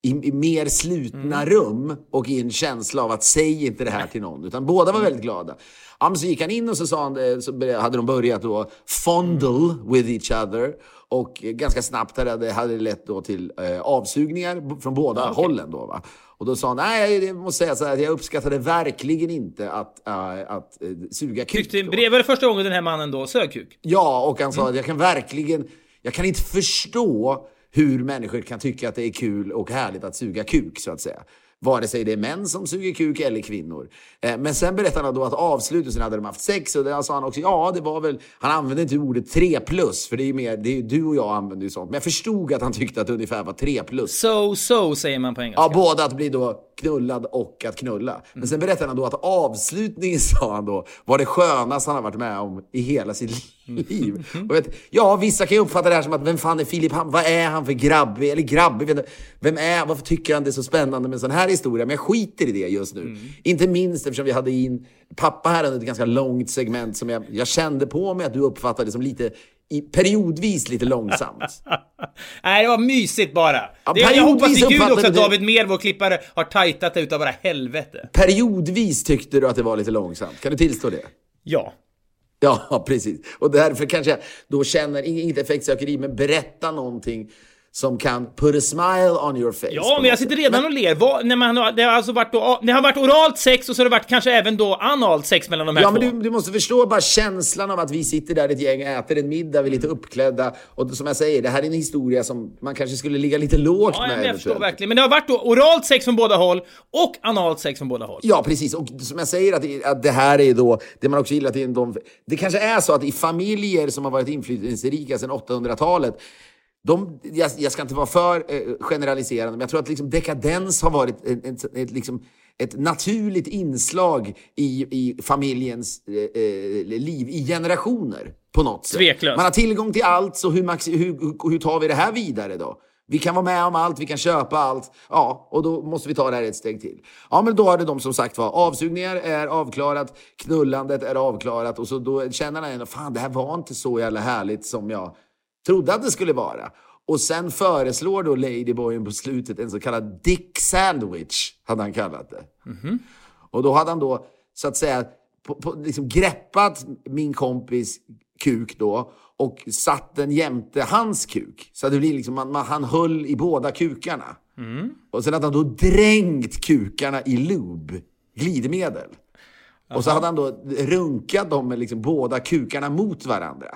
i, i mer slutna Mm. rum och i en känsla av att säg inte det här till någon. Utan båda var väldigt glada. Ja, men så gick han in och så, sa han, det- så hade de börjat då fondle with each other. Och eh, ganska snabbt hade det hade det lett då till eh, avsugningar från båda hållen. Då, va? Och då sa han, nej jag måste säga så här, att jag uppskattade verkligen inte att, äh, att äh, suga kuk. Tyckte, då." det var det första gången den här mannen då sög kuk? Ja, och han sa att jag kan verkligen, jag kan inte förstå hur människor kan tycka att det är kul och härligt att suga kuk, så att säga. Vare sig det är män som suger kuk eller kvinnor. Eh, men sen berättade han då att avslutelsen hade de haft sex och där sa han också, ja det var väl, han använde inte ordet 3 plus, för det är ju mer, det är, ju- du och jag använder ju sånt. Men jag förstod att han tyckte att det ungefär var 3 plus. So, so säger man på engelska. Ja, både att bli då knullad och att knulla. Men sen berättade han då att avslutningen, *laughs* sa han då, var det skönaste han har varit med om i hela sitt liv. Och vet, ja, vissa kan ju uppfatta det här som att vem fan är Filip Ham? Vad är han för grabb? Eller grabb? vet inte. Vem är Varför tycker han det är så spännande med en sån här historia? Men jag skiter i det just nu. Inte minst eftersom vi hade in pappa här under ett ganska långt segment som jag, jag kände på mig att du uppfattade som lite i, periodvis lite långsamt. *laughs* Nej, det var mysigt bara. Ja, det, jag hoppas vid gud också att David Mer, vår klippare, har tajtat det utav bara helvete. Periodvis tyckte du att det var lite långsamt. Kan du tillstå det? Ja. Ja, *laughs* precis. Och därför kanske jag då känner, inget effektsökeri, men berätta någonting som kan put a smile on your face. Ja, men jag sitter redan och ler. Vad, när man det, har alltså varit då, det har varit oralt sex och så har det varit kanske även då analt sex mellan de här Ja, två. men du, du måste förstå bara känslan av att vi sitter där ett gäng, äter en middag, vi är lite uppklädda. Och som jag säger, det här är en historia som man kanske skulle ligga lite lågt Ja, med. men jag förstår eventuellt. verkligen. Men det har varit då oralt sex från båda håll och analt sex från båda håll. Ja, precis. Och som jag säger, att det, att det här är då, det man också gillar till de, Det kanske är så att i familjer som har varit inflytelserika sedan 800-talet, de, jag, jag ska inte vara för eh, generaliserande, men jag tror att liksom dekadens har varit ett, ett, ett, liksom, ett naturligt inslag i, i familjens eh, eh, liv i generationer. På något sätt. Tveklöst. Man har tillgång till allt, så hur, max, hur, hur, hur tar vi det här vidare då? Vi kan vara med om allt, vi kan köpa allt. Ja, och då måste vi ta det här ett steg till. Ja, men då har det de som sagt var, avsugningar är avklarat, knullandet är avklarat och så då känner han ändå, fan det här var inte så jävla härligt som jag trodde att det skulle vara. Och sen föreslår då Ladyboyen på slutet en så kallad dick sandwich, hade han kallat det. Och då hade han då så att säga, på, på, liksom greppat min kompis kuk då och satt den jämte hans kuk. Så det blir liksom, man, man, han höll i båda kukarna. Mm. Och sen hade han då drängt kukarna i lube, glidmedel. Och så hade han då runkat dem med liksom båda kukarna mot varandra.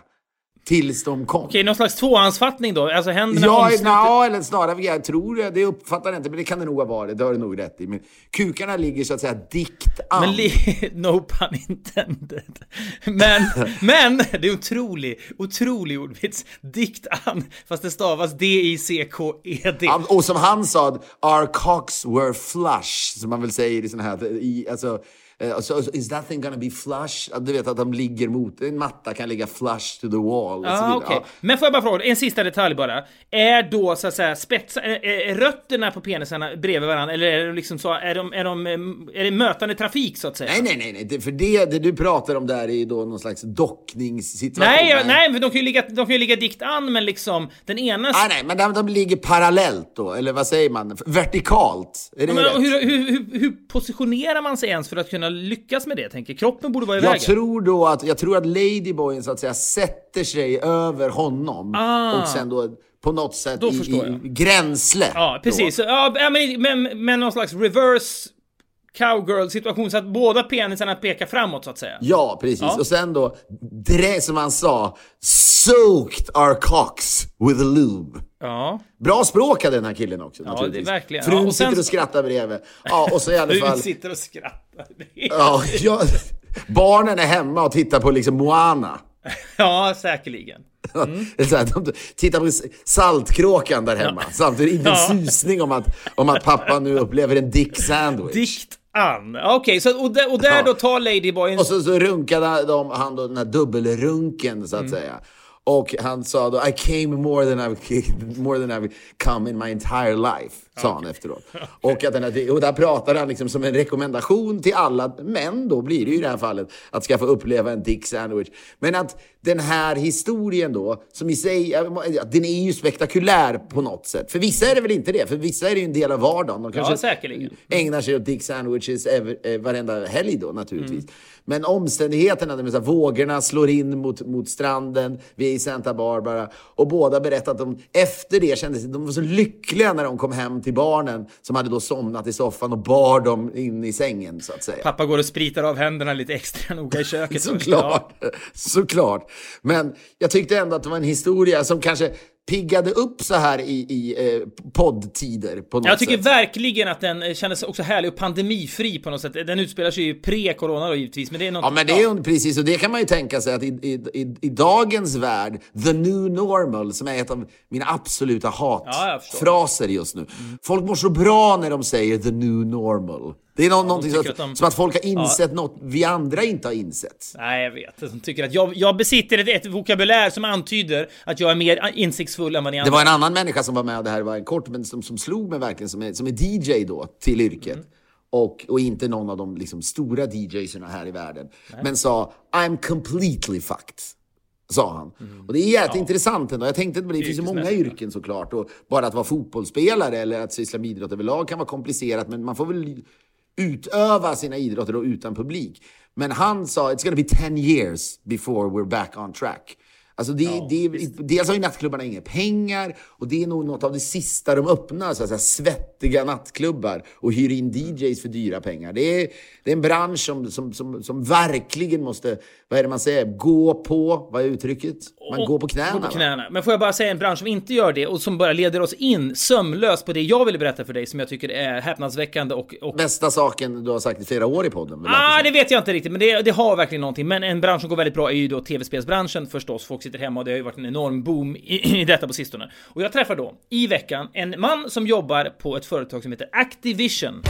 Tills de kom. Okej, någon slags tvåhandsfattning då? Alltså händerna Ja, omsluter- na, eller snarare, jag tror det, det uppfattar jag inte, men det kan det nog ha varit, det har du nog rätt i. Men kukarna ligger så att säga dikt an. Men li- *laughs* no pun intended. Men, *laughs* men, det är otrolig, otrolig ordvits. Dikt an, fast det stavas D-I-C-K-E-D. Ja, Och som han sa, our cocks were flush, som man väl säger i sådana här, i, alltså, eh, så, så, is that thing gonna be flush? Ja, Du vet att de ligger mot, en matta kan ligga flush to the wall. Ah, okej. Ja. Men får jag bara fråga, en sista detalj bara. Är då så att säga spetsa, är, är rötterna på penisarna bredvid varandra eller är de liksom så, är de, är de, eh, är det mötande trafik så att säga? Nej, nej, nej, nej. Det, för det, det du pratar om där är ju då någon slags dockningssituation. Nej, jag- nej, för de kan ju ligga, de kan ju ligga dikt an, men liksom den ena... Nej, nej, men de, de ligger parallellt då, eller vad säger man? Vertikalt. Är det men, hur, hur, hur, hur positionerar man sig ens för att kunna lyckas med det? Tänker? Kroppen borde vara i Jag vägen. tror då att, jag tror att Ladyboyen så att säga sätter sig över honom Ah. och sen då på något sätt Då i, i gränsle. Ja, precis. Ja, ja, men, men, men någon slags reverse cowgirl-situation så att båda penisarna pekar framåt så att säga. Ja, precis. Ja. Och sen då, det som han sa, soaked our cocks with lube. Ja. Bra språk hade den här killen också. det är naturligtvis. verkligen. Frun Ja, och sen sitter och skrattar bredvid. Ja, och så i alla fall... sitter och skrattar. Ja, ja, barnen är hemma och tittar på liksom Moana. *laughs* Ja, säkerligen. Det så här, de tittar på Saltkråkan där hemma. Samtidigt inte en Ja. susning om att, om att pappa nu upplever en dick sandwich. Dikt an. Okej, så och där, och där Ja. då tar Ladyboyen... Och så, så runkade de, han då den här dubbelrunken så att Mm. säga. Och han sa då I came more than I've, *laughs* more than I've come in my entire life. Sa han efteråt. Och, att den här, och där pratar han liksom som en rekommendation till alla män då blir det ju i det här fallet att ska få uppleva en dick sandwich. Men att den här historien då, som i sig, ja, den är ju spektakulär på något sätt. För vissa är det väl inte det, för vissa är det ju en del av vardagen. De kanske säkerligen. ägnar sig åt dick sandwiches eh, varenda helg då naturligtvis. Men omständigheterna, det vill säga, vågorna slår in mot, mot stranden, vi är i Santa Barbara och båda berättar att de efter det kände sig, de var så lyckliga när de kom hem till barnen som hade då somnat i soffan och bar dem in i sängen så att säga. Pappa går och spritar av händerna lite extra noga i köket. *laughs* Såklart, såklart. Men jag tyckte ändå att det var en historia som kanske piggade upp så här i, i eh, poddtider på något Jag tycker sätt. verkligen att den eh, kändes också härlig och pandemifri på något sätt. Den utspelar sig ju pre-corona då givetvis, men det är något... Ja, men det är ju precis, och det kan man ju tänka sig att i, i, i, i dagens värld, the new normal, som är ett av mina absoluta Ja, hatfraser just nu. Folk mår så bra när de säger the new normal. Det är nå- någonting tycker så, att de- som att folk har insett något vi andra inte har insett. Nej, jag vet. De tycker att jag, jag besitter ett, ett vokabulär som antyder att jag är mer insiktsfull än vad ni Det andra var en annan människa som var med, och det här var en kort, men som, som slog mig verkligen, som är, som är DJ då, till yrket. Mm. Och, och inte någon av de liksom, stora DJserna här i världen. Men sa, I'm completely fucked. Sa han. Och det är jävligt intressant ändå. Jag tänkte på det, det finns ju många yrken såklart. Och bara att vara fotbollsspelare eller att syssla med idrott överlag kan vara komplicerat. Men man får väl utöva sina idrotter då utan publik. Men han sa, it's gonna be 10 years before we're back on track. Alltså det, det, dels har ju nattklubbarna inga pengar och det är nog något av det sista de öppnar, så att säga, svettiga nattklubbar och hyr in DJs för dyra pengar. Det är, det är en bransch som, som, som, som verkligen måste, vad är det man säger, gå på, vad är uttrycket? Man Och- går på knäna. Gå på knäna. Men får jag bara säga en bransch som inte gör det och som bara leder oss in sömlöst på det jag ville berätta för dig som jag tycker är häpnadsväckande och... och Bästa saken du har sagt i flera år i podden. Ah, det vet jag inte riktigt, men det, det har verkligen någonting. Men en bransch som går väldigt bra är ju då tv-spelsbranschen förstås. Folk sitter hemma och det har ju varit en enorm boom i, *clears throat* i detta på sistone. Och jag träffar då i veckan en man som jobbar på ett företag som heter Activision.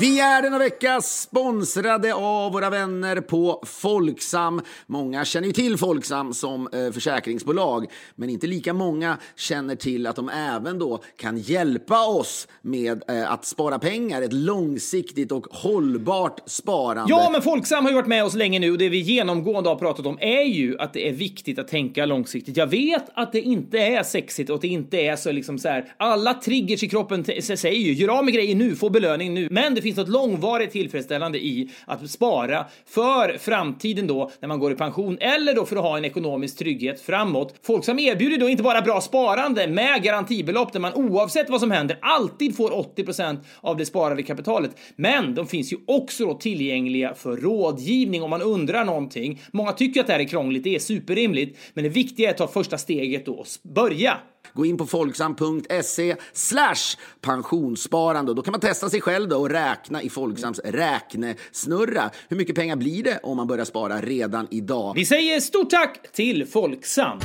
Vi är denna vecka sponsrade av våra vänner på Folksam. Många känner ju till Folksam som eh, försäkringsbolag, men inte lika många känner till att de även då kan hjälpa oss med eh, att spara pengar, ett långsiktigt och hållbart sparande. Ja, men Folksam har ju varit med oss länge nu och det vi genomgående har pratat om är ju att det är viktigt att tänka långsiktigt. Jag vet att det inte är sexigt och att det inte är så liksom så här. Alla triggers i kroppen säger ju gör av med grejer nu, få belöning nu. Men det finns finns något långvarigt tillfredsställande i att spara för framtiden då när man går i pension eller då för att ha en ekonomisk trygghet framåt. Folksam erbjuder då inte bara bra sparande med garantibelopp där man oavsett vad som händer alltid får 80% av det sparade kapitalet. Men de finns ju också då tillgängliga för rådgivning om man undrar någonting. Många tycker att det här är krångligt, det är superrimligt, men det viktiga är att ta första steget då och börja. Gå in på folksam.se slash pensionssparande. Då kan man testa sig själv då och räkna i Folksams räknesnurra. Hur mycket pengar blir det om man börjar spara redan idag? Vi säger stort tack till Folksam!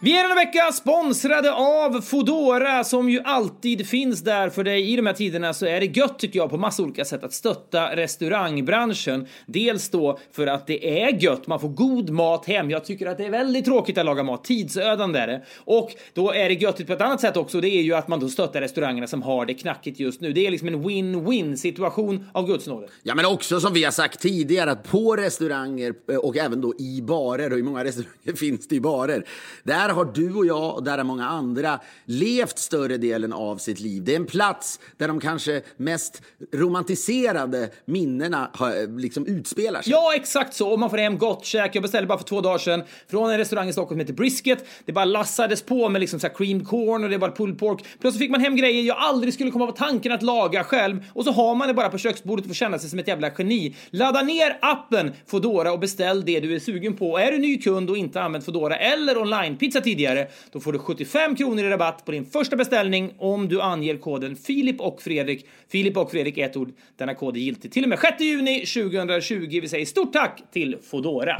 Vi är denna vecka sponsrade av Fodora som ju alltid finns där för dig. I de här tiderna så är det gött tycker jag på massa olika sätt att stötta restaurangbranschen. Dels då för att det är gött, man får god mat hem. Jag tycker att det är väldigt tråkigt att laga mat, tidsödande är det. Och då är det gött på ett annat sätt också, det är ju att man då stöttar restaurangerna som har det knackigt just nu. Det är liksom en win-win situation av guds nåde. Ja, men också som vi har sagt tidigare att på restauranger eh, och även då i barer, och i många restauranger *laughs* finns det i barer, där där har du och jag och där har många andra levt större delen av sitt liv. Det är en plats där de kanske mest romantiserade minnena liksom utspelar sig. Ja, exakt så. Och man får hem gott käk. Jag beställde bara för två dagar sedan från en restaurang i Stockholm som heter Brisket. Det bara lassades på med liksom så creamed corn och det var pulled pork. Plötsligt fick man hem grejer jag aldrig skulle komma på tanken att laga själv och så har man det bara på köksbordet och får känna sig som ett jävla geni. Ladda ner appen Fodora och beställ det du är sugen på. Är du ny kund och inte använt Fodora eller online-pizza tidigare, då får du 75 kronor i rabatt på din första beställning om du anger koden Filip och Fredrik. Filip och Fredrik ett ord. Denna kod är giltig till och med 6 juni 2020. Vi säger stort tack till Fodora.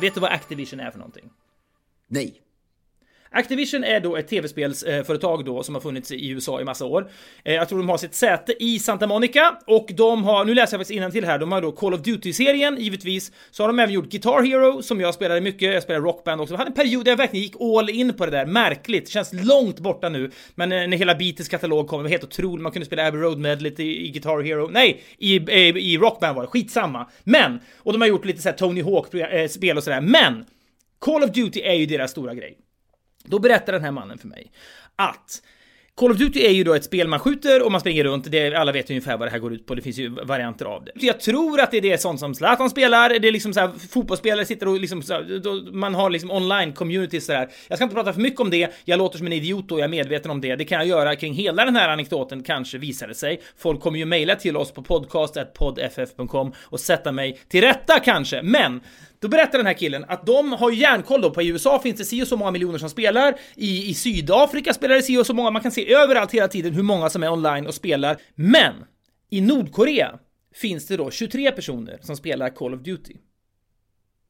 Vet du vad Activision är för någonting? Nej. Activision är då ett tv-spelsföretag då som har funnits i USA i massa år. Eh, jag tror de har sitt säte i Santa Monica och de har, nu läser jag faktiskt till här, de har då Call of Duty-serien givetvis. Så har de även gjort Guitar Hero som jag spelade mycket, jag spelade rockband också. Jag hade en period där jag verkligen gick all in på det där, märkligt, känns långt borta nu. Men eh, när hela Beatles katalog kom, det var helt otroligt, man kunde spela Abbey Road Medley i, i Guitar Hero, nej, i, i, i rockband var det, skitsamma. Men, och de har gjort lite såhär Tony Hawk-spel och sådär, men Call of Duty är ju deras stora grej. Då berättar den här mannen för mig att Call of Duty är ju då ett spel man skjuter och man springer runt. Det, alla vet ungefär vad det här går ut på. Det finns ju varianter av det. Så jag tror att det är det sånt som Zlatan spelar. Det är liksom såhär fotbollsspelare sitter och liksom såhär, då, man har liksom online communities sådär. Jag ska inte prata för mycket om det. Jag låter som en idiot och jag är medveten om det. Det kan jag göra kring hela den här anekdoten kanske visar det sig. Folk kommer ju mejla till oss på podcast.podff.com och sätta mig till rätta kanske. Men då berättar den här killen att de har järnkoll då på i USA finns det si och så många miljoner som spelar, i, i Sydafrika spelar det si och så många, man kan se överallt hela tiden hur många som är online och spelar. Men i Nordkorea finns det då 23 personer som spelar Call of Duty.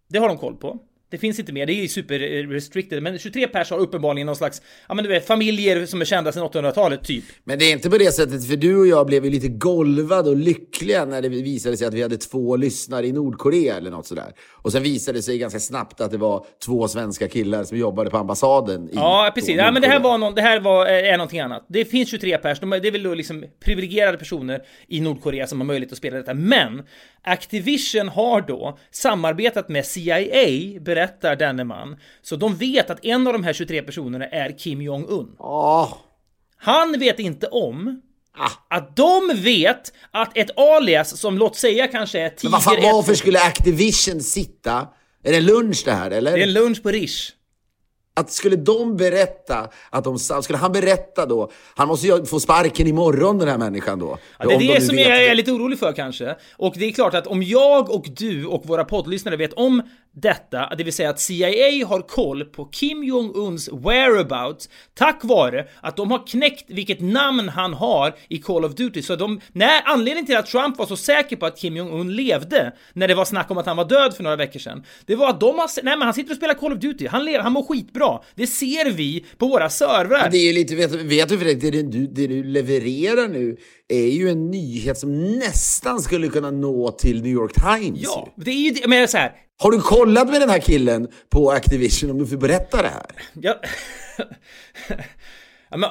Det har de koll på. Det finns inte mer, det är ju super restricted, men 23 pers har uppenbarligen någon slags, ja men du vet, familjer som är kända sedan 800-talet typ. Men det är inte på det sättet, för du och jag blev ju lite golvade och lyckliga när det visade sig att vi hade två lyssnare i Nordkorea eller något sådär. Och sen visade det sig ganska snabbt att det var två svenska killar som jobbade på ambassaden i Ja, precis. Ja, men det här var, någon, det här var, är någonting annat. Det finns 23 pers, de, det är väl då liksom privilegierade personer i Nordkorea som har möjlighet att spela detta. Men Activision har då samarbetat med CIA, berättar denne man. Så de vet att en av de här 23 personerna är Kim Jong-Un. Oh. Han vet inte om Ah. Att de vet att ett alias som låt säga kanske är Tiger... Men vad fan, varför skulle Activision sitta? Är det lunch det här eller? Det är en lunch på Rish. Att skulle de berätta att de skulle han berätta då, han måste ju få sparken imorgon den här människan då. Ja, det är det som jag är lite orolig för kanske. Och det är klart att om jag och du och våra poddlyssnare vet om detta, det vill säga att CIA har koll på Kim Jong-Uns whereabouts tack vare att de har knäckt vilket namn han har i Call of Duty. Så de, nej, anledningen till att Trump var så säker på att Kim Jong-Un levde när det var snack om att han var död för några veckor sedan, det var att de har, nej men han sitter och spelar Call of Duty, han lever, han mår skitbra. Det ser vi på våra servrar. Det är ju lite, vet, vet du Fredrik, det du, det du levererar nu är ju en nyhet som nästan skulle kunna nå till New York Times. Ja, det är ju det, men så här, har du kollat med den här killen på Activision om du får berätta det här? Ja. *laughs* Ja, men,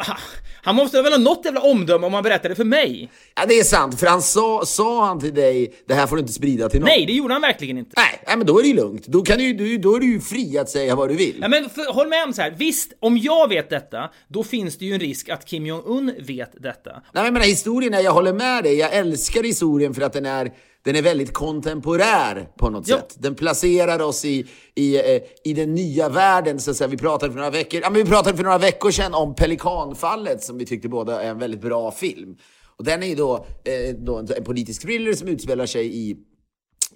han, måste väl ha något jävla omdöme om han berättade för mig? Ja, det är sant, för han sa, sa han till dig, det här får du inte sprida till någon. Nej, det gjorde han verkligen inte. Nej, nej men då är det ju lugnt. Då, kan du, då är du ju fri att säga vad du vill. Ja, men för, håll med om så här. visst, om jag vet detta, då finns det ju en risk att Kim Jong-Un vet detta. Nej, men jag menar, historien jag håller med dig, jag älskar historien för att den är den är väldigt kontemporär på något Ja. sätt. Den placerar oss i, i, eh, i den nya världen. Så att säga. Vi, pratade för några veckor, ja, men vi pratade för några veckor sedan om Pelikanfallet som vi tyckte båda är en väldigt bra film. Och den är ju då, eh, då en, en politisk thriller som utspelar sig i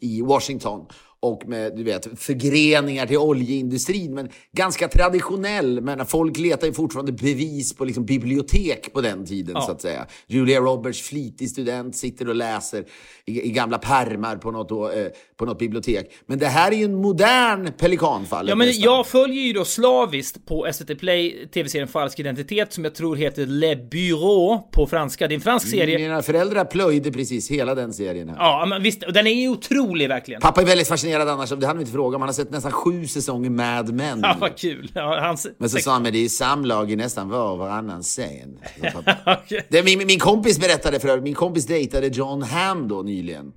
i Washington och med du vet, förgreningar till oljeindustrin. Men ganska traditionell. Men folk letar ju fortfarande bevis på liksom, bibliotek på den tiden Ja. så att säga. Julia Roberts, flitig student, sitter och läser i, i gamla pärmar på något, då, eh, på något bibliotek. Men det här är ju en modern Pelikanfall. Ja, men nästan. jag följer ju då slaviskt på SVT Play tv-serien Falsk identitet som jag tror heter Le Bureau på franska. Det är en fransk serie. Mina föräldrar plöjde precis hela den serien här. Ja, men visst, och den är ju otrolig verkligen. Pappa är väldigt fascinerad annars, det hade vi inte frågat om. Han har sett nästan sju säsonger Mad Men. Ja, vad kul. Ja, hans... Men så sa han, men det är samlag i nästan var och varannan scen. *laughs* Okej. Det, min, min kompis berättade för övrigt, min kompis dejtade John Hamm då nyligen.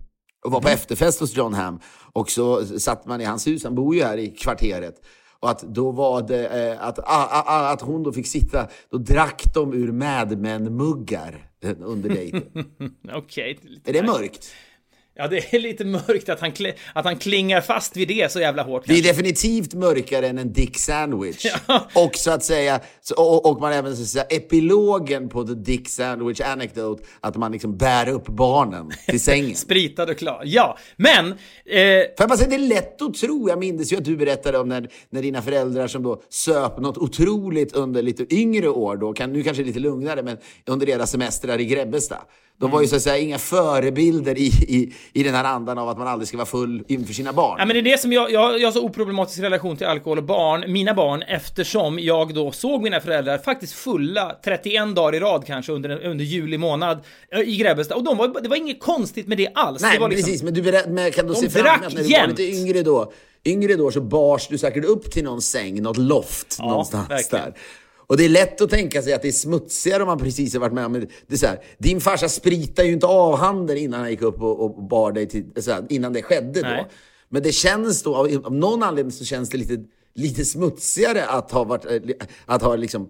Och var på Mm. efterfest hos John Hamm. Och så satt man i hans hus, han bor ju här i kvarteret. Och att då var det eh, att, ah, ah, ah, att hon då fick sitta, då drack de ur Mad Men-muggar *laughs* under dejten. *laughs* Okej. är det mörkt? Ja, det är lite mörkt att han, att han klingar fast vid det så jävla hårt. Det är kanske. definitivt mörkare än en Dick Sandwich. *laughs* Ja. Och så att säga, och, och man även så att säga, epilogen på The Dick Sandwich Anecdote, att man liksom bär upp barnen till *laughs* sängen. Spritad och klar. Ja, men... Eh, jag bara säga, det är lätt att tro, jag minns ju att du berättade om när, när dina föräldrar som då söp något otroligt under lite yngre år då, kan, nu kanske lite lugnare, men under deras semestrar i Grebbestad. De var ju så att säga inga förebilder i, i, i den här andan av att man aldrig ska vara full inför sina barn. Ja, men det är det som jag, jag, jag har så oproblematisk relation till alkohol och barn, mina barn, eftersom jag då såg mina föräldrar faktiskt fulla 31 dagar i rad kanske under, under juli månad eh, i Grebbestad. Och de var, det var inget konstigt med det alls. Nej, det var liksom, precis. Men du berä- men kan De se fram emot när du jämt. var lite yngre då? Yngre då så bars du säkert upp till någon säng, något loft Ja, någonstans verkligen. där. Och det är lätt att tänka sig att det är smutsigare om man precis har varit med om det. det är så här, din farsa spritade ju inte av handen innan han gick upp och, och bar dig till, så här, innan det skedde Nej. då. Men det känns då, av, någon anledning så känns det lite, lite smutsigare att ha varit, att ha liksom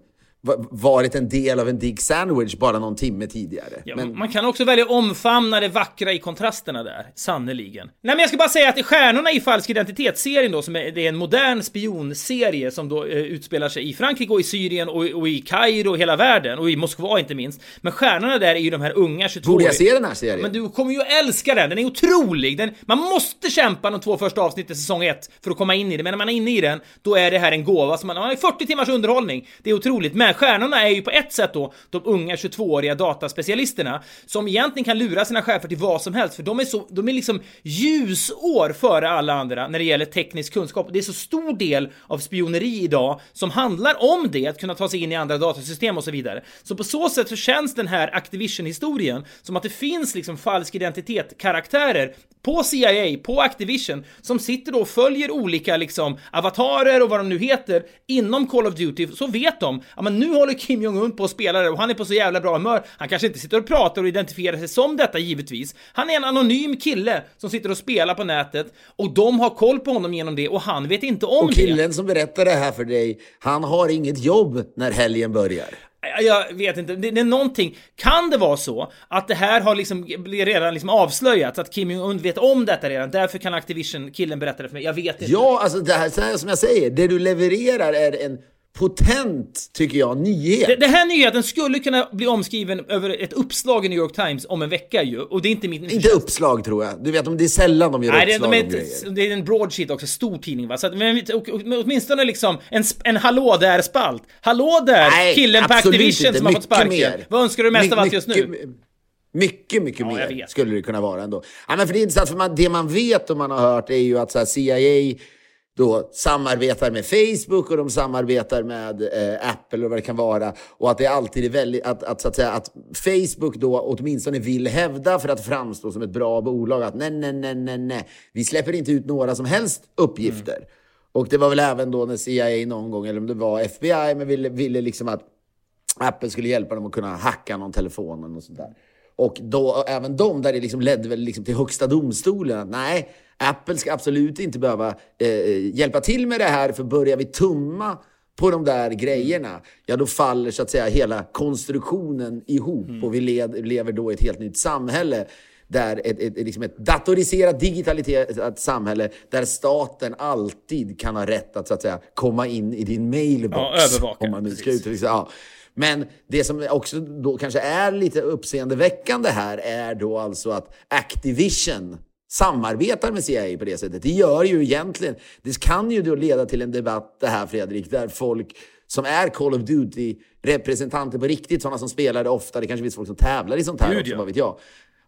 varit en del av en Dick Sandwich bara någon timme tidigare. Ja, men, Man kan också välja att omfamna det vackra i kontrasterna där, sannoliken. Nej men jag ska bara säga att Stjärnorna i Falsk identitet-serien då, som är, det är en modern spionserie som då eh, utspelar sig i Frankrike och i Syrien och, och i Kairo och hela världen, och i Moskva inte minst. Men Stjärnorna där är ju de här unga 22 borde jag se den här serien? Men du kommer ju älska den, den är otrolig! Den, man måste kämpa de två första avsnitten i säsong 1 för att komma in i det, men när man är inne i den, då är det här en gåva. Så man man har 40 timmars underhållning, det är otroligt. Men Stjärnorna är ju på ett sätt då de unga 22-åriga dataspecialisterna som egentligen kan lura sina chefer till vad som helst, för de är så, de är liksom ljusår före alla andra när det gäller teknisk kunskap. Det är så stor del av spioneri idag som handlar om det, att kunna ta sig in i andra datasystem och så vidare. Så på så sätt så känns den här Activision-historien som att det finns liksom falsk identitet-karaktärer på CIA, på Activision, som sitter då och följer olika liksom avatarer och vad de nu heter inom Call of Duty, så vet de, ja men nu håller Kim Jong-Un på att spela det och han är på så jävla bra humör. Han kanske inte sitter och pratar och identifierar sig som detta givetvis. Han är en anonym kille som sitter och spelar på nätet och de har koll på honom genom det och han vet inte om Och det. killen som berättar det här för dig, han har inget jobb när helgen börjar. Jag vet inte, det, det är någonting. Kan det vara så att det här har liksom redan liksom avslöjats, att Kim Jong-Un vet om detta redan, därför kan Activision-killen berätta det för mig? Jag vet inte. Ja, alltså det här, så här som jag säger, det du levererar är en potent, tycker jag, nyhet. Det, det här nyheten skulle kunna bli omskriven över ett uppslag i New York Times om en vecka ju, och det är inte min... Inte uppslag tror jag. Du vet, det är sällan de gör Nej, det, uppslag de om grejer. det är en broadsheet också, stor tidning va? Så att, men, och, och, åtminstone liksom en, en hallå där-spalt. Hallå där, Nej, killen på Activision inte. som har fått Mycket sparken. mer. Vad önskar du mest My- av allt just nu? mycket- Mycket, mycket Ja, mer skulle det kunna vara ändå. Ja, men för det är intressant, för man, det man vet och man har hört är ju att så här, CIA då samarbetar med Facebook och de samarbetar med eh, Apple och vad det kan vara. Och att det alltid är väldigt, att, att, så att, säga, att Facebook då åtminstone vill hävda för att framstå som ett bra bolag att nej, nej, nej, nej, nej, vi släpper inte ut några som helst uppgifter. Och det var väl även då när CIA någon gång, eller om det var FBI, men ville, ville liksom att Apple skulle hjälpa dem att kunna hacka någon telefon och sånt där. Och då, även de, där det liksom ledde väl liksom till högsta domstolen att nej, Apple ska absolut inte behöva eh, hjälpa till med det här, för börjar vi tumma på de där grejerna, ja då faller så att säga hela konstruktionen ihop mm. och vi led, lever då i ett helt nytt samhälle där ett, ett, liksom ett datoriserat, digitaliserat samhälle där staten alltid kan ha rätt att, så att säga, komma in i din mailbox. Ja, övervaka. Om man nu ska uttrycka ja. Men det som också då kanske är lite uppseendeväckande här är då alltså att Activision samarbetar med CIA på det sättet. Det gör ju egentligen, det kan ju då leda till en debatt det här Fredrik, där folk som är Call of Duty-representanter på riktigt, sådana som spelar det ofta, det kanske finns folk som tävlar i sånt här Gud, också, ja. vad vet jag.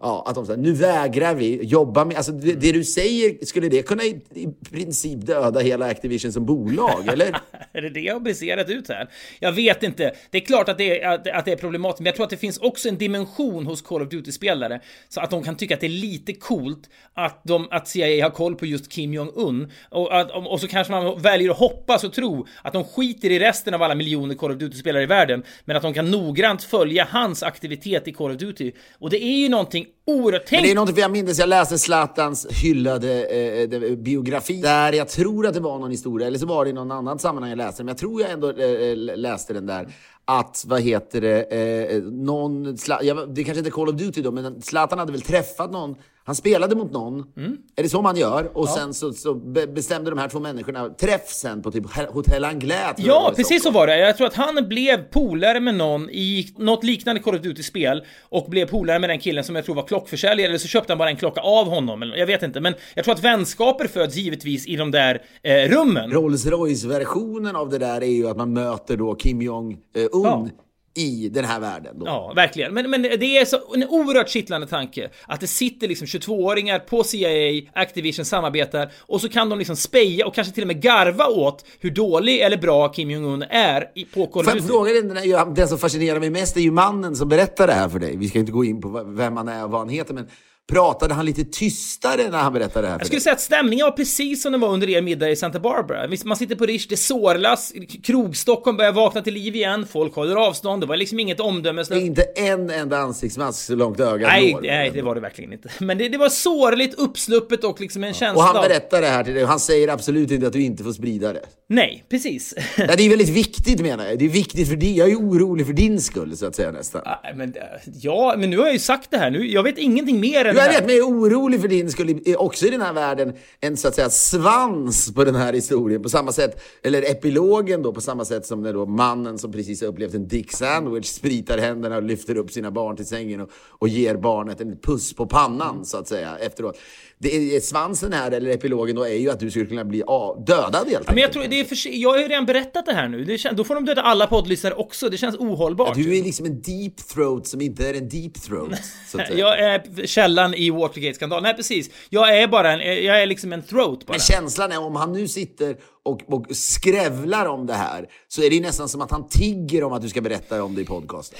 Ja, att de säger nu vägrar vi jobba med... Alltså det, det, du säger, skulle det kunna i, i princip döda hela Activision som bolag, eller? *laughs* är det det jag har briserat ut här? Jag vet inte. Det är klart att det är, att, att det är problematiskt, men jag tror att det finns också en dimension hos Call of Duty-spelare så att de kan tycka att det är lite coolt att, de, att CIA har koll på just Kim Jong-Un. Och, att, och så kanske man väljer att hoppas och tro att de skiter i resten av alla miljoner Call of Duty-spelare i världen, men att de kan noggrant följa hans aktivitet i Call of Duty. Och det är ju någonting oerhört... Tänk... Men det är för jag minns, jag läste Zlatans hyllade eh, biografi där. Jag tror att det var någon historia, eller så var det i någon annan sammanhang jag läste. Den, men jag tror jag ändå eh, läste den där. Att, vad heter det, eh, någon, det kanske inte är Call of Duty då, men Zlatan hade väl träffat någon han spelade mot någon. Mm. Är det så man gör? Och ja. sen så, så, bestämde de här två människorna träff sen på typ Hotell Anglais. Ja, precis så var det. Jag tror att han blev polare med någon i något liknande Call of Duty-spel och blev polare med den killen som jag tror var klockförsäljare, eller så köpte han bara en klocka av honom. Jag vet inte, men jag tror att vänskaper föds givetvis i de där eh, rummen. Rolls Royce-versionen av det där är ju att man möter då Kim Jong-Un. Ja i den här världen. Då. Ja, verkligen. Men, men det är så, en oerhört kittlande tanke att det sitter liksom 22-åringar på CIA, Activision samarbetar och så kan de liksom speja och kanske till och med garva åt hur dålig eller bra Kim Jong-Un är i, på Call. Fråga den, den som fascinerar mig mest är ju mannen som berättar det här för dig. Vi ska inte gå in på vem han är och vad han heter, men Pratade han lite tystare när han berättade det här? Jag skulle dig? säga att stämningen var precis som den var under er middag i Santa Barbara. Man sitter på Rish, det sårlas, krog-Stockholm börjar vakna till liv igen, folk håller avstånd, det var liksom inget omdöme. Det är inte en enda ansiktsmask så långt ögat nej, når. Nej, det var det verkligen inte. Men det, det var sårligt, uppsluppet och liksom en känsla Och han berättar det här till dig och han säger absolut inte att du inte får sprida det. Nej, precis. Nej, det är väldigt viktigt menar jag. Det är viktigt för dig. Jag är orolig för din skull så att säga nästan. Men, ja, men nu har jag ju sagt det här. Nu, jag vet ingenting mer än jag vet, men jag är orolig för din skull också i den här världen. En så att säga svans på den här historien. På samma sätt, eller epilogen då på samma sätt som när då mannen som precis har upplevt en dick sandwich spritar händerna och lyfter upp sina barn till sängen och, och ger barnet en puss på pannan så att säga efteråt det är, svansen här, eller epilogen då, är ju att du skulle kunna bli av, dödad helt ja, men jag, tror, det är för, jag har ju redan berättat det här nu. Det kän, då får de döda alla poddlyssnare också. Det känns ohållbart. Ja, du är liksom en deep throat som inte är en deep throat. Att jag är källan i Watergate-skandalen. Nej, precis. Jag är bara en, jag är liksom en throat bara. Men känslan är om han nu sitter och, och skrävlar om det här så är det ju nästan som att han tigger om att du ska berätta om det i podcasten.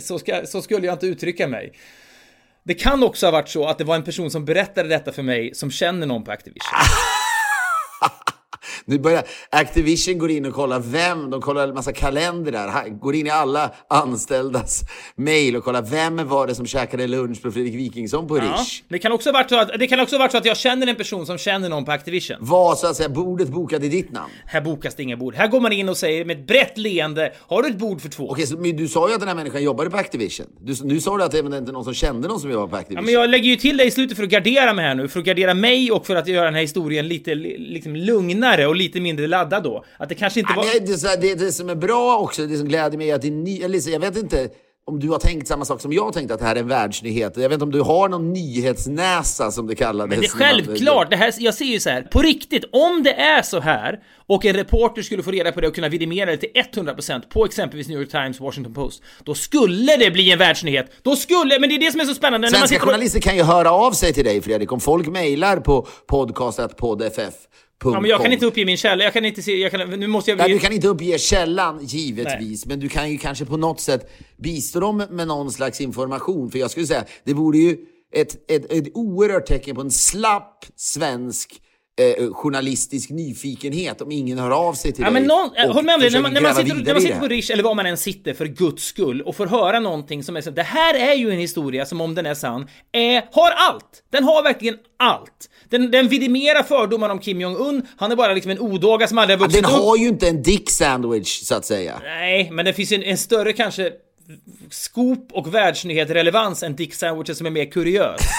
*laughs* så, ska, så skulle jag inte uttrycka mig. Det kan också ha varit så att det var en person som berättade detta för mig som känner någon på Activision. *laughs* Nu börjar Activision går in och kollar vem, de kollar en massa kalendrar, går in i alla anställdas mail och kollar vem var det som käkade lunch på Fredrik Wikingsson på ja, Rish. Det kan också varit så att, det kan också varit så att jag känner en person som känner någon på Activision. Var så att säga bordet bokat i ditt namn? Här bokas det inga bord. Här går man in och säger med ett brett leende, har du ett bord för två? Okej, så, men du sa ju att den här människan jobbade på Activision. Du, nu sa du att det inte är någon som kände någon som jobbar på Activision. Ja, men jag lägger ju till det i slutet för att gardera mig här nu, för att gardera mig och för att göra den här historien lite liksom lugnare och lite mindre laddad då. Att det kanske inte var... Ja, det, det, det, det som är bra också, det som gläder mig är att det är ny... Eller, jag vet inte om du har tänkt samma sak som jag har tänkt att det här är en världsnyhet. Jag vet inte om du har någon nyhetsnäsa som det kallades. Men det är självklart. Det här, jag ser ju så här, på riktigt, om det är så här och en reporter skulle få reda på det och kunna vidimera det till 100% på exempelvis New York Times, Washington Post, då skulle det bli en världsnyhet. Då skulle, men det är det som är så spännande. Svenska journalister kan ju höra av sig till dig Fredrik, om folk mejlar på podcast.poddff Ja, men jag kan inte uppge min källa. Jag kan inte se, jag kan, nu måste jag... Nej, du kan inte uppge källan givetvis, Nej. men du kan ju kanske på något sätt bistå dem med någon slags information. För jag skulle säga, det vore ju ett, ett, ett oerhört tecken på en slapp svensk eh, journalistisk nyfikenhet om ingen hör av sig till Ja, dig. men någon, och håll med om det, när man, när man sitter, när man sitter på. Rish eller var man än sitter för guds skull och får höra någonting som är så det här är ju en historia som om den är sann, är, har allt! Den har verkligen allt! Den, den vidimerar fördomar om Kim Jong-Un, han är bara liksom en odåga som aldrig har vuxit Den upp. har ju inte en dick sandwich, så att säga. Nej, men det finns en, en större kanske scoop och världsnyhet-relevans än Dick Sandwiches som är mer kuriös. *laughs*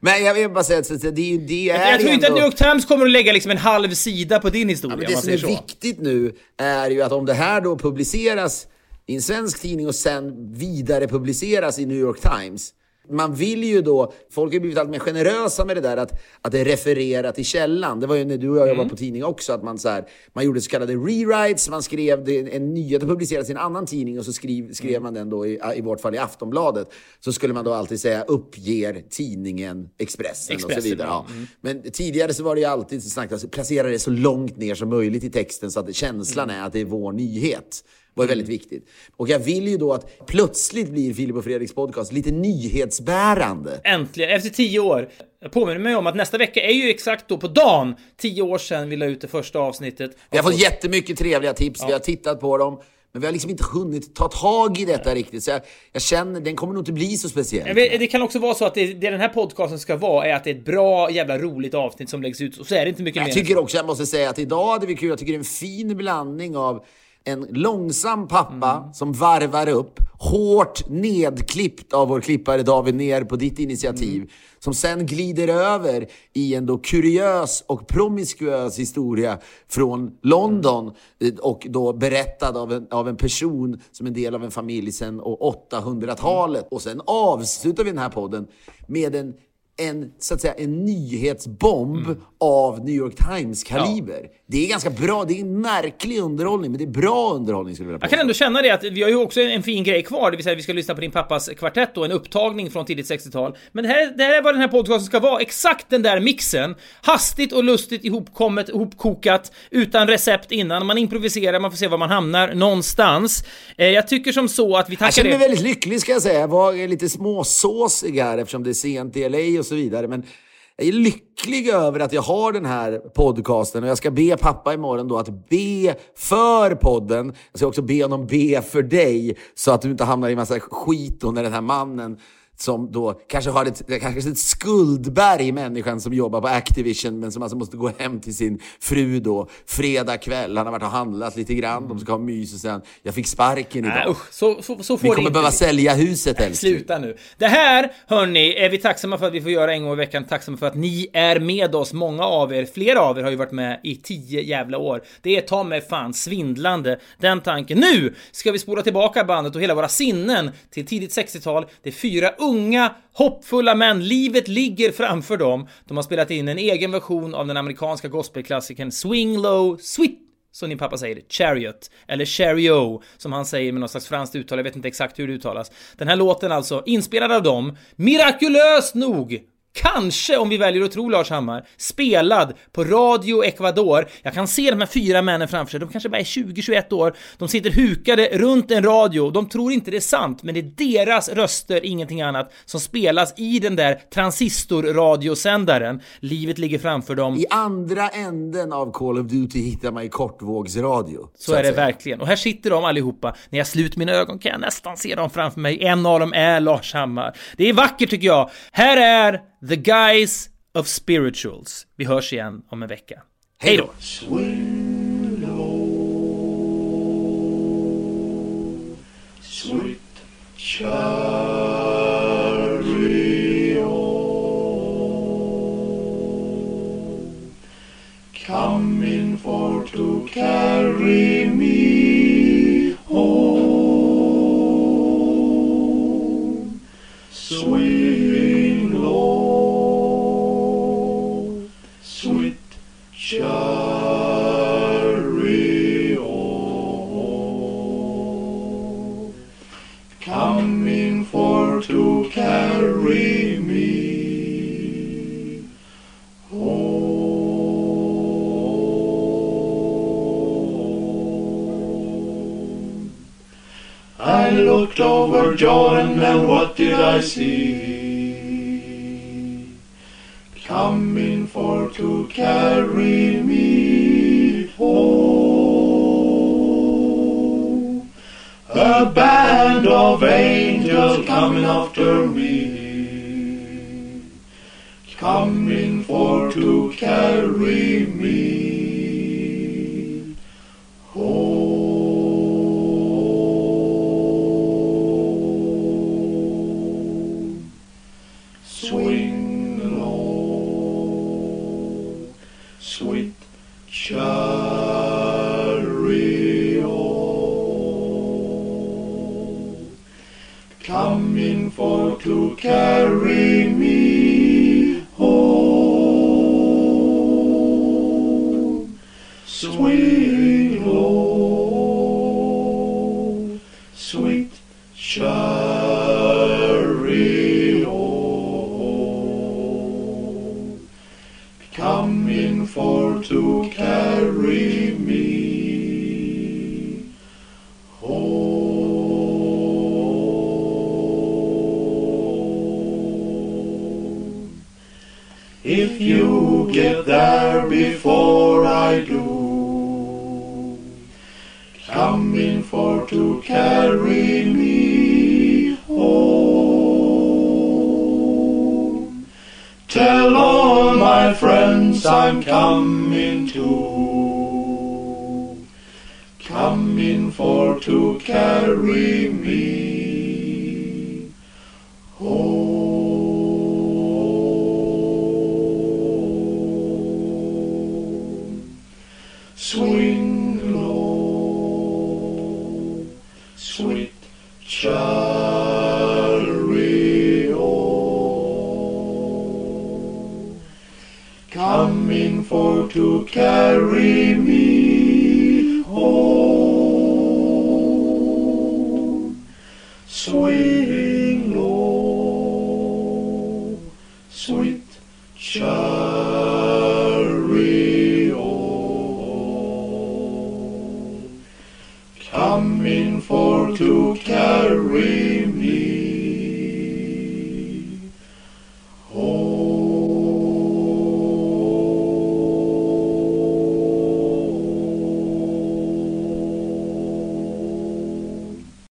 Men jag vill bara säga att det, det, det är jag tror inte att ändå- New York Times kommer att lägga liksom en halv sida på din historia Men om det som är så. viktigt nu är ju att om det här då publiceras i en svensk tidning och sen vidare publiceras i New York Times. Man vill ju då, folk har blivit allt mer generösa med det där att, att det refererar till källan. Det var ju när du och jag Mm. jobbade på tidning också, att man, så här, man gjorde så kallade rewrites, man skrev en nyhet och publicerades i en annan tidning och så skrev Mm. man den då i, i vårt fall i Aftonbladet. Så skulle man då alltid säga uppger tidningen Expressen, och Expressen, så vidare. ja. Ja. Men tidigare så var det ju alltid så snack, alltså, placera det så långt ner som möjligt i texten så att känslan är att det är vår nyhet. Var ju väldigt viktigt. Och jag vill ju då att plötsligt blir Filip och Fredriks podcast lite nyhetsbärande. Äntligen, efter tio år. Jag påminner mig om att nästa vecka är ju exakt då på dagen tio år sedan vi la ut det första avsnittet. Vi har fått jättemycket trevliga tips, vi har tittat på dem. Men vi har liksom inte hunnit ta tag i detta riktigt. Så jag, jag känner, den kommer nog inte bli så speciell. Jag vet, det kan också vara så att det, det den här podcasten ska vara är att det är ett bra jävla roligt avsnitt som läggs ut och så är det inte mycket Jag mer. tycker också, jag måste säga att idag hade vi kul. Jag tycker det är en fin blandning av en långsam pappa Mm. som varvar upp, hårt nedklippt av vår klippare David ner på ditt initiativ, Mm. som sen glider över i en då kuriös och promiskuös historia från London eh, och då berättad av en, av en person som en del av en familj sedan 800-talet. Och sen avslutar vi den här podden med en en, så att säga, en nyhetsbomb Mm. av New York Times-kaliber. Det är ganska bra, det är en märklig underhållning, men det är bra underhållning skulle jag vilja Jag kan påstå. ändå känna det att vi har ju också en fin grej kvar, det vill säga att vi ska lyssna på din pappas kvartett och en upptagning från tidigt 60-tal. Men det här, det här är vad den här podcasten ska vara, exakt den där mixen. Hastigt och lustigt ihopkommet, ihopkokat, utan recept innan. Man improviserar, man får se var man hamnar någonstans. Eh, jag tycker som så att vi Jag tackar känner mig väldigt lycklig ska jag säga. Jag var lite småsåsig här eftersom det är sent i LA och så vidare. Men jag är lycklig över att jag har den här podcasten och jag ska be pappa imorgon då att be för podden. Jag ska också be honom be för dig så att du inte hamnar i massa skit då när den här mannen som då kanske har ett, kanske ett skuldberg, människan som jobbar på Activision men som alltså måste gå hem till sin fru då fredag kväll. Han har varit och handlat lite grann, de ska ha mys och sen jag fick sparken idag. Nej, usch, så, så, så får Vi kommer inte behöva sälja huset älskling. Sluta nu. Det här, hörni, är vi tacksamma för att vi får göra en gång i veckan. Tacksamma för att ni är med oss. Många av er, flera av er har ju varit med i tio jävla år. Det är ta mig fan svindlande, den tanken. Nu ska vi spola tillbaka bandet och hela våra sinnen till tidigt 60-tal. Det är fyra unga, hoppfulla män. Livet ligger framför dem. De har spelat in en egen version av den amerikanska gospelklassikern Swing Low Sweet som din pappa säger, Chariot, eller 'Chario' som han säger med något slags franskt uttal, jag vet inte exakt hur det uttalas. Den här låten alltså, inspelad av dem, mirakulöst nog, Kanske, om vi väljer att tro Lars Hammar, spelad på Radio Ecuador. Jag kan se de här fyra männen framför sig, de kanske bara är 20-21 år. De sitter hukade runt en radio, de tror inte det är sant, men det är deras röster, ingenting annat, som spelas i den där transistorradiosändaren. Livet ligger framför dem. I andra änden av Call of Duty hittar man ju kortvågsradio. Så är att det säga. verkligen. Och här sitter de allihopa. När jag sluter mina ögon kan jag nästan se dem framför mig. En av dem är Lars Hammar. Det är vackert tycker jag. Här är The Guys of Spirituals. Vi hörs igen om en vecka. Hej då! Swing low, sweet chariot, coming for to carry me coming for to carry me home. I looked over Jordan and what did I see? for to carry me home. A band of angels coming after me, coming for to carry me.